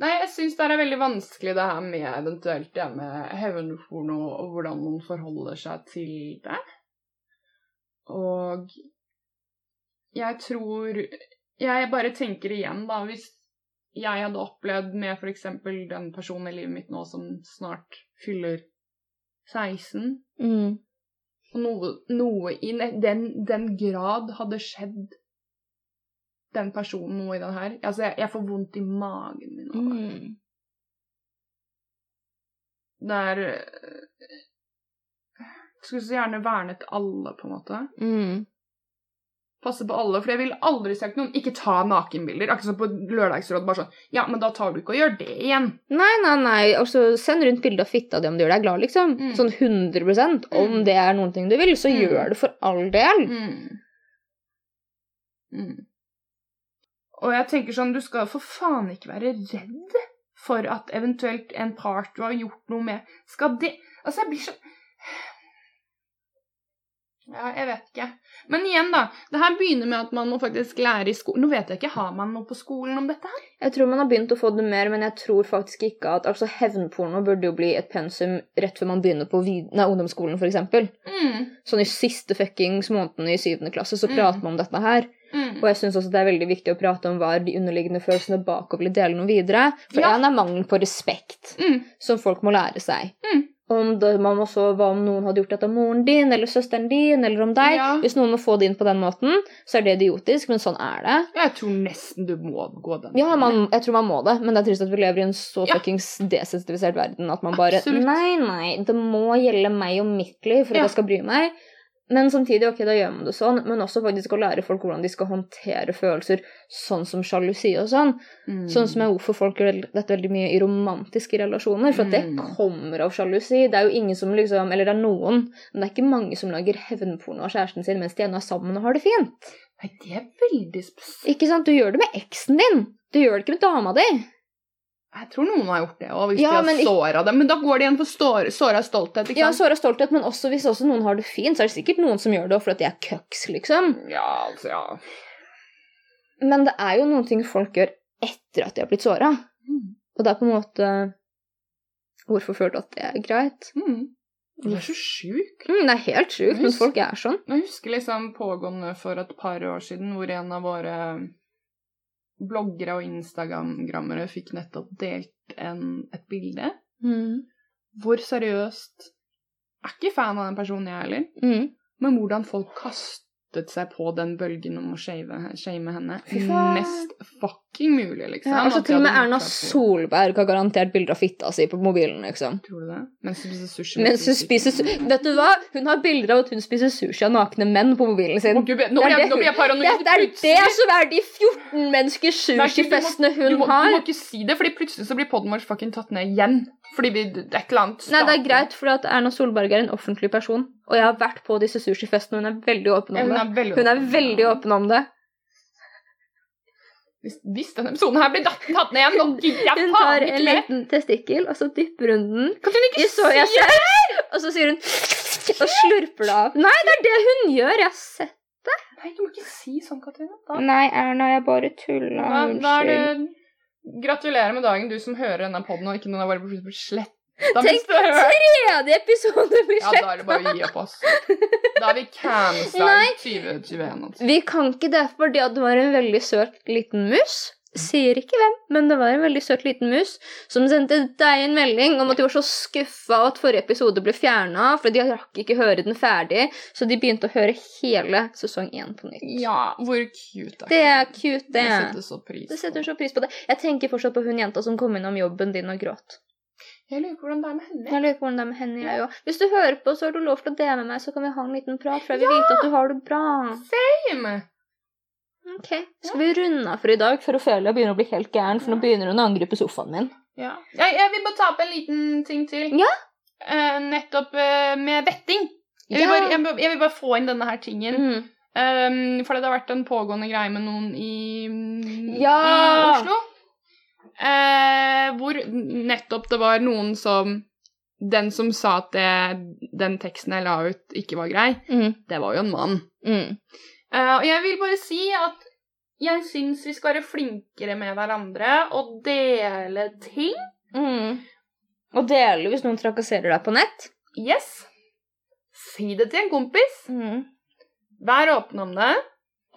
Nei, jeg syns det er veldig vanskelig det her med eventuelt det med hevnporno og hvordan man forholder seg til det. Og jeg tror Jeg bare tenker igjen, da, hvis jeg hadde opplevd med f.eks. den personen i livet mitt nå som snart fyller 16, Mm. og noe, noe i den, den grad hadde skjedd den personen noe i den her Altså, jeg, jeg får vondt i magen min nå. Mm. Det er øh, Skulle så gjerne vernet alle, på en måte. Mm. Passe på alle, for jeg ville aldri sagt noen ikke ta nakenbilder. Akkurat som på lørdagsråd. Bare sånn Ja, men da tar du ikke og gjør det igjen. Nei, nei, nei. Altså, send rundt bilde av fitta di om du gjør deg glad, liksom. Mm. Sånn 100% Om Mm. det er noen ting du vil, så Mm. gjør det for all del. Mm. Og jeg tenker sånn, du skal for faen ikke være redd for at eventuelt en part du har gjort noe med, skal det Altså, jeg blir så Ja, jeg vet ikke. Men igjen, da. Det her begynner med at man må faktisk lære i skolen. Nå vet jeg ikke, Har man noe på skolen om dette her? Jeg tror man har begynt å få det mer, men jeg tror faktisk ikke at altså Hevnporno burde jo bli et pensum rett før man begynner på vid nei, ungdomsskolen, f.eks. Mm. Sånn i siste fuckings måneden i syvende klasse så Mm. prater man om dette her. Mm. Og jeg syns også det er veldig viktig å prate om hva er de underliggende følelsene bak og ville dele noe videre. For Ja. én er mangelen på respekt, Mm. som folk må lære seg. Mm. Om det, man må så hva om noen hadde gjort dette om moren din eller søsteren din eller om deg. Ja. Hvis noen må få det inn på den måten, så er det idiotisk, men sånn er det. Jeg tror nesten du må gå den Ja, man, jeg tror man må det, men det er trist at vi lever i en så Ja. fuckings desensitivisert verden at man bare Absolutt. Nei, nei, det må gjelde meg og mitt liv for at Ja. jeg skal bry meg. Men samtidig, ok, da gjør man det sånn, men også faktisk å lære folk hvordan de skal håndtere følelser, sånn som sjalusi og sånn. Mm. Sånn som er hvorfor folk gjør dette veldig mye i romantiske relasjoner, for at det Mm. kommer av sjalusi. Det er jo ingen som liksom Eller det er noen, men det er ikke mange som lager hevnporno av kjæresten sin mens de ennå er sammen og har det fint. Nei, det er veldig spesielt. Ikke sant? Du gjør det med eksen din. Du gjør det ikke med dama di. Jeg tror noen har gjort det òg, hvis Ja, de har såra dem. Men da går det igjen for såra stolthet, ikke Ja, såret såra stolthet, men også hvis også noen har det fint, så er det sikkert noen som gjør det fordi de er cucks, liksom. Ja, altså, ja. Men det er jo noen ting folk gjør etter at de har blitt såra. Mm. Og det er på en måte Hvorfor føler du at det er greit? Mm. Du er så sjuk. Mm, det er helt sjukt, men folk er sånn. Jeg husker liksom pågående for et par år siden hvor en av våre bloggere og instagrammere fikk nettopp delt en, et bilde. Mm. Hvor seriøst Er ikke fan av den personen, jeg heller. Mm. Men hvordan folk kastet seg på den bølgen om å shame henne. Mest fucking mulig, liksom. Ja, altså Til og med Erna Solberg har garantert bilder av fitta si på mobilen, liksom. Tror du det? Mens hun spiser sushi. Mens hun spiser su Vet du hva? Hun har bilder av at hun spiser sushi av nakne menn på mobilen sin. Å, Gud, nå Det er blir jeg, det jeg paranoid. Det, det er det som er de 14 menneskers sushifestene hun må- du må, har. Du må ikke si det, fordi plutselig så blir podden vår fucking tatt ned igjen. Fordi vi, det er et eller annet Nei, det er greit, for at Erna Solberg er en offentlig person. Og jeg har vært på disse sushifestene, og hun er veldig åpen Ja, om Hun det. Hun er veldig åpen om det. Hvis, hvis denne episoden her blir datt, tatt ned igjen, nå gidder jeg Hun tar en liten testikkel, og så dypper hun den Kan hun ikke si soyasaus, og så sier hun Og slurper det av. Nei, det er det hun gjør! Jeg har sett det. Nei, du må ikke si sånn, Katrine. Nei, Erna, jeg bare tulla. da, da er det Gratulerer med dagen, du som hører denne podden, og ikke noen har bare plutselig blitt slett. Tenk, tredje episode blir Ja, da er det bare å gi opp oss. Da er vi cancelled i 2021. Altså. Vi kan ikke det fordi at det var en veldig søt liten mus. Sier ikke hvem, men det var en veldig søt liten mus som sendte deg en melding om at de var så skuffa at forrige episode ble fjerna, for de rakk ikke høre den ferdig, så de begynte å høre hele sesong én på nytt. Ja, hvor cute Det er cute, det. Jeg setter så pris Det setter så pris på det. Jeg tenker fortsatt på hun jenta som kom innom jobben din og gråt. Jeg lurer på hvordan det er med henne. Jeg lurer på hvordan det er med henne, jeg òg. Hvis du hører på, så har du lov til å dele med meg, så kan vi ha en liten prat, for jeg vil vite at du har det bra. Same. Ok, Skal vi runde av for i dag, for å føle jeg begynner å bli helt gæren, for nå begynner hun å angripe sofaen min. Ja. Jeg, jeg vil bare ta opp en liten ting til. Ja. Eh, nettopp eh, med vetting. Jeg vil, bare, jeg, jeg vil bare få inn denne her tingen. Mm. Um, for det har vært en pågående greie med noen i, Ja! i Oslo. Uh, hvor nettopp det var noen som Den som sa at det, den teksten jeg la ut, ikke var grei, Mm. det var jo en mann. Mm. Eh, og jeg vil bare si at jeg syns vi skal være flinkere med hverandre og dele ting. Mm. Og dele hvis noen trakasserer deg på nett. Yes. Si det til en kompis. Mm. Vær åpen om det.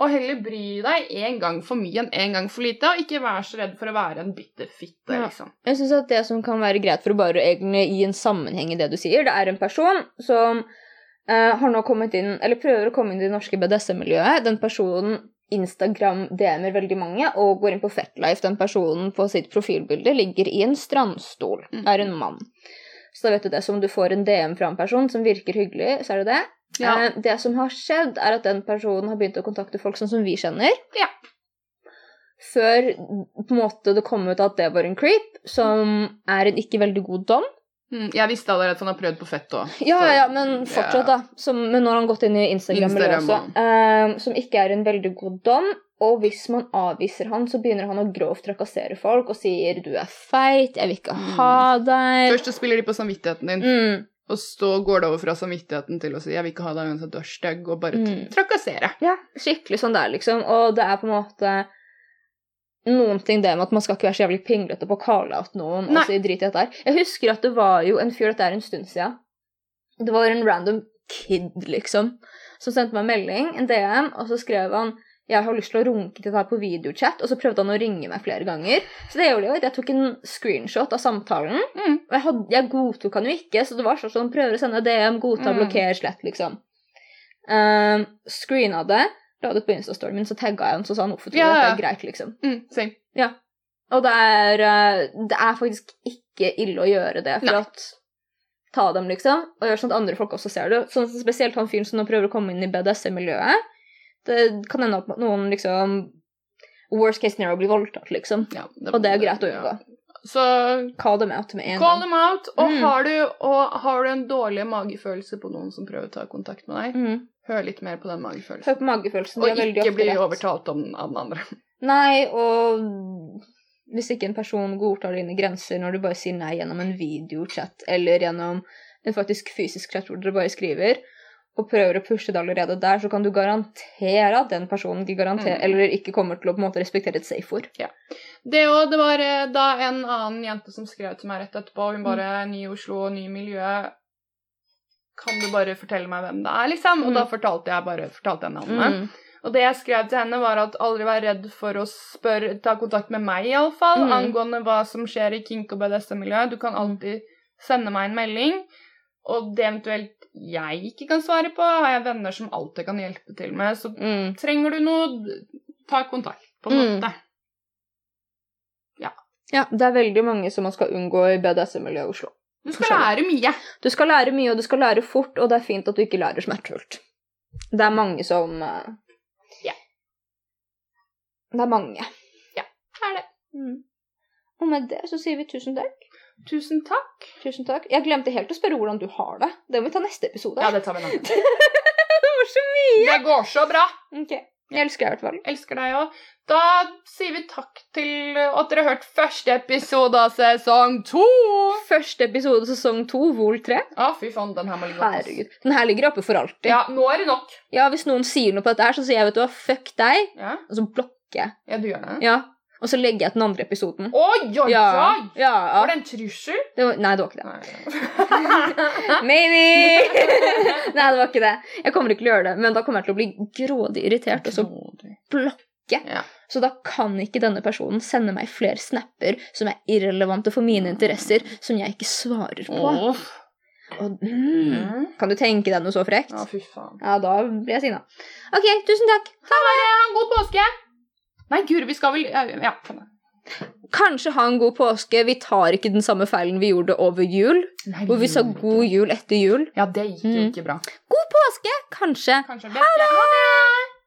Og heller bry deg en gang for mye enn en gang for lite, og ikke vær så redd for å være en bitter fitte, Ja. liksom. Jeg synes at det som kan være greit for å bare egentlig gi en sammenheng i det du sier, det er en person som eh, har nå kommet inn, eller prøver å komme inn i det norske BDSM-miljøet. Den personen Instagram DM-er veldig mange og går inn på Fetlife. Den personen på sitt profilbilde ligger i en strandstol, Mm. er en mann. Så da vet du det, som du får en DM fra en person som virker hyggelig, så er det det. Ja. Eh, det som har skjedd, er at den personen har begynt å kontakte folk sånn som vi kjenner. Ja. Før på en måte det kom ut at det var en creep, som er en ikke veldig god dom. Mm, jeg visste allerede at han har prøvd på fett òg. Ja, ja, men fortsatt, da. Som, men nå har han gått inn i Instagram-miljøet også. Instagram, eh, som ikke er en veldig god dom. Og hvis man avviser han, så begynner han å grovt trakassere folk og sier 'du er feit', 'jeg vil ikke Mm. ha deg'. Først så spiller de på samvittigheten din. Mm. Og så går det over fra samvittigheten til å si 'jeg vil ikke ha deg uansett du er stygg', og bare Mm. trakassere. Ja, skikkelig sånn det er, liksom. Og det er på en måte noen ting det med at man skal ikke være så jævlig pinglete på å calle out noen Nei. og si drit i dette her. Jeg husker at det var jo en fyr, dette er en stund siden, det var en random kid, liksom, som sendte meg en melding, en DM, og så skrev han jeg har lyst til å runke til deg på videochat, og så prøvde han å ringe meg flere ganger. Så det gjorde jeg at Jeg tok en screenshot av samtalen, Mm. og jeg, hadde, jeg godtok han jo ikke, så det var sånn sånn, prøver å sende DM, godta, Mm. blokker, slett, liksom. Uh, screena det, la det ut på Instastoryen min, så tagga jeg ham, så sa han hvorfor tror du Ja, dette det er greit, liksom. Mm, same. Og det er, eh, det er faktisk ikke ille å gjøre det, for Nei. at ta dem, liksom, og gjøre sånn at andre folk også ser det. Sånn Spesielt han fyren som nå prøver å komme inn i BDSM-miljøet. Det kan hende at noen liksom Worst case scenario blir voldtatt, liksom. Ja, Og det er greit å unngå. Ja. Så Call them out med en call gang. them out. Og, Mm. har du, og har du en dårlig magefølelse på noen som prøver å ta kontakt med deg, Mm. Hør litt mer på den magefølelsen. Hør på magefølelsen. Og ikke bli overtalt om, av den andre. Nei, og hvis ikke en person godtar dine grenser når du bare sier nei gjennom en videochat eller gjennom en faktisk fysisk chat hvor dere bare skriver, og prøver å pushe det allerede der, så kan du garantere at den personen ikke garanterer, Mm. eller ikke kommer til å på en måte respektere et safe ord. Det òg, det var eh, da en annen jente som skrev til meg rett etterpå. Hun bare 'Ny Oslo, ny miljø'. Kan du bare fortelle meg hvem det er, liksom? Og Mm. da fortalte jeg bare fortalte jeg navnet. Mm. Og det jeg skrev til henne, var at aldri vær redd for å spørre, ta kontakt med meg, iallfall, Mm. angående hva som skjer i kink- og BDSM-miljøet. Du kan alltid sende meg en melding. Og det eventuelt jeg ikke kan svare på, har jeg venner som alltid kan hjelpe til med. Så Mm. trenger du noe, ta kontakt, på en Mm. måte. Ja, det er veldig mange som man skal unngå i BDSM-miljøet i Oslo. Du skal lære mye. Du skal lære mye, og du skal lære fort, og det er fint at du ikke lærer smertefullt. Det er mange som eh, Ja. Det er mange. Er det. Mm. Og med det så sier vi tusen takk. Tusen takk. Tusen takk. Jeg glemte helt å spørre hvordan du har det. Det må vi ta neste episode. Ja, det tar vi nå. det var så mye! Det går så bra. Ok. Jeg elsker deg i hvert fall. Elsker deg òg. Da sier vi takk til at dere har hørt første episode av sesong to. Første episode av sesong to, Vol 3. Å, fy faen, den her må ligge oppe. Herregud. Den her ligger oppe for alltid. Ja, nå er det nok. Ja, Hvis noen sier noe på dette, her, så sier jeg vet du hva, fuck deg, Ja, og så blokker jeg. ja du gjør det. Ja. Og så legger jeg den andre episoden. Oi, oi, Ja. oi! ja, Var det en trussel? Det var, nei, det var ikke det. Maybe! nei, det var ikke det. Jeg kommer ikke til å gjøre det, men da kommer jeg til å bli grådig irritert og så blokke. Ja. Så da kan ikke denne personen sende meg flere snapper som er irrelevante for mine interesser, som jeg ikke svarer på. Oh. Og, mm, kan du tenke deg noe så frekt? Ja, fy faen. Ja, da blir jeg sinna. Ok, tusen takk. Ha det! Ha en god påske! Nei, guri, vi skal vel Ja. Kanskje ha en god påske. Vi tar ikke den samme feilen vi gjorde over jul, Nei, hvor vi sa god jul etter jul. Ja, det gikk jo Mm. ikke bra. God påske, kanskje. Kanskje. Ha det!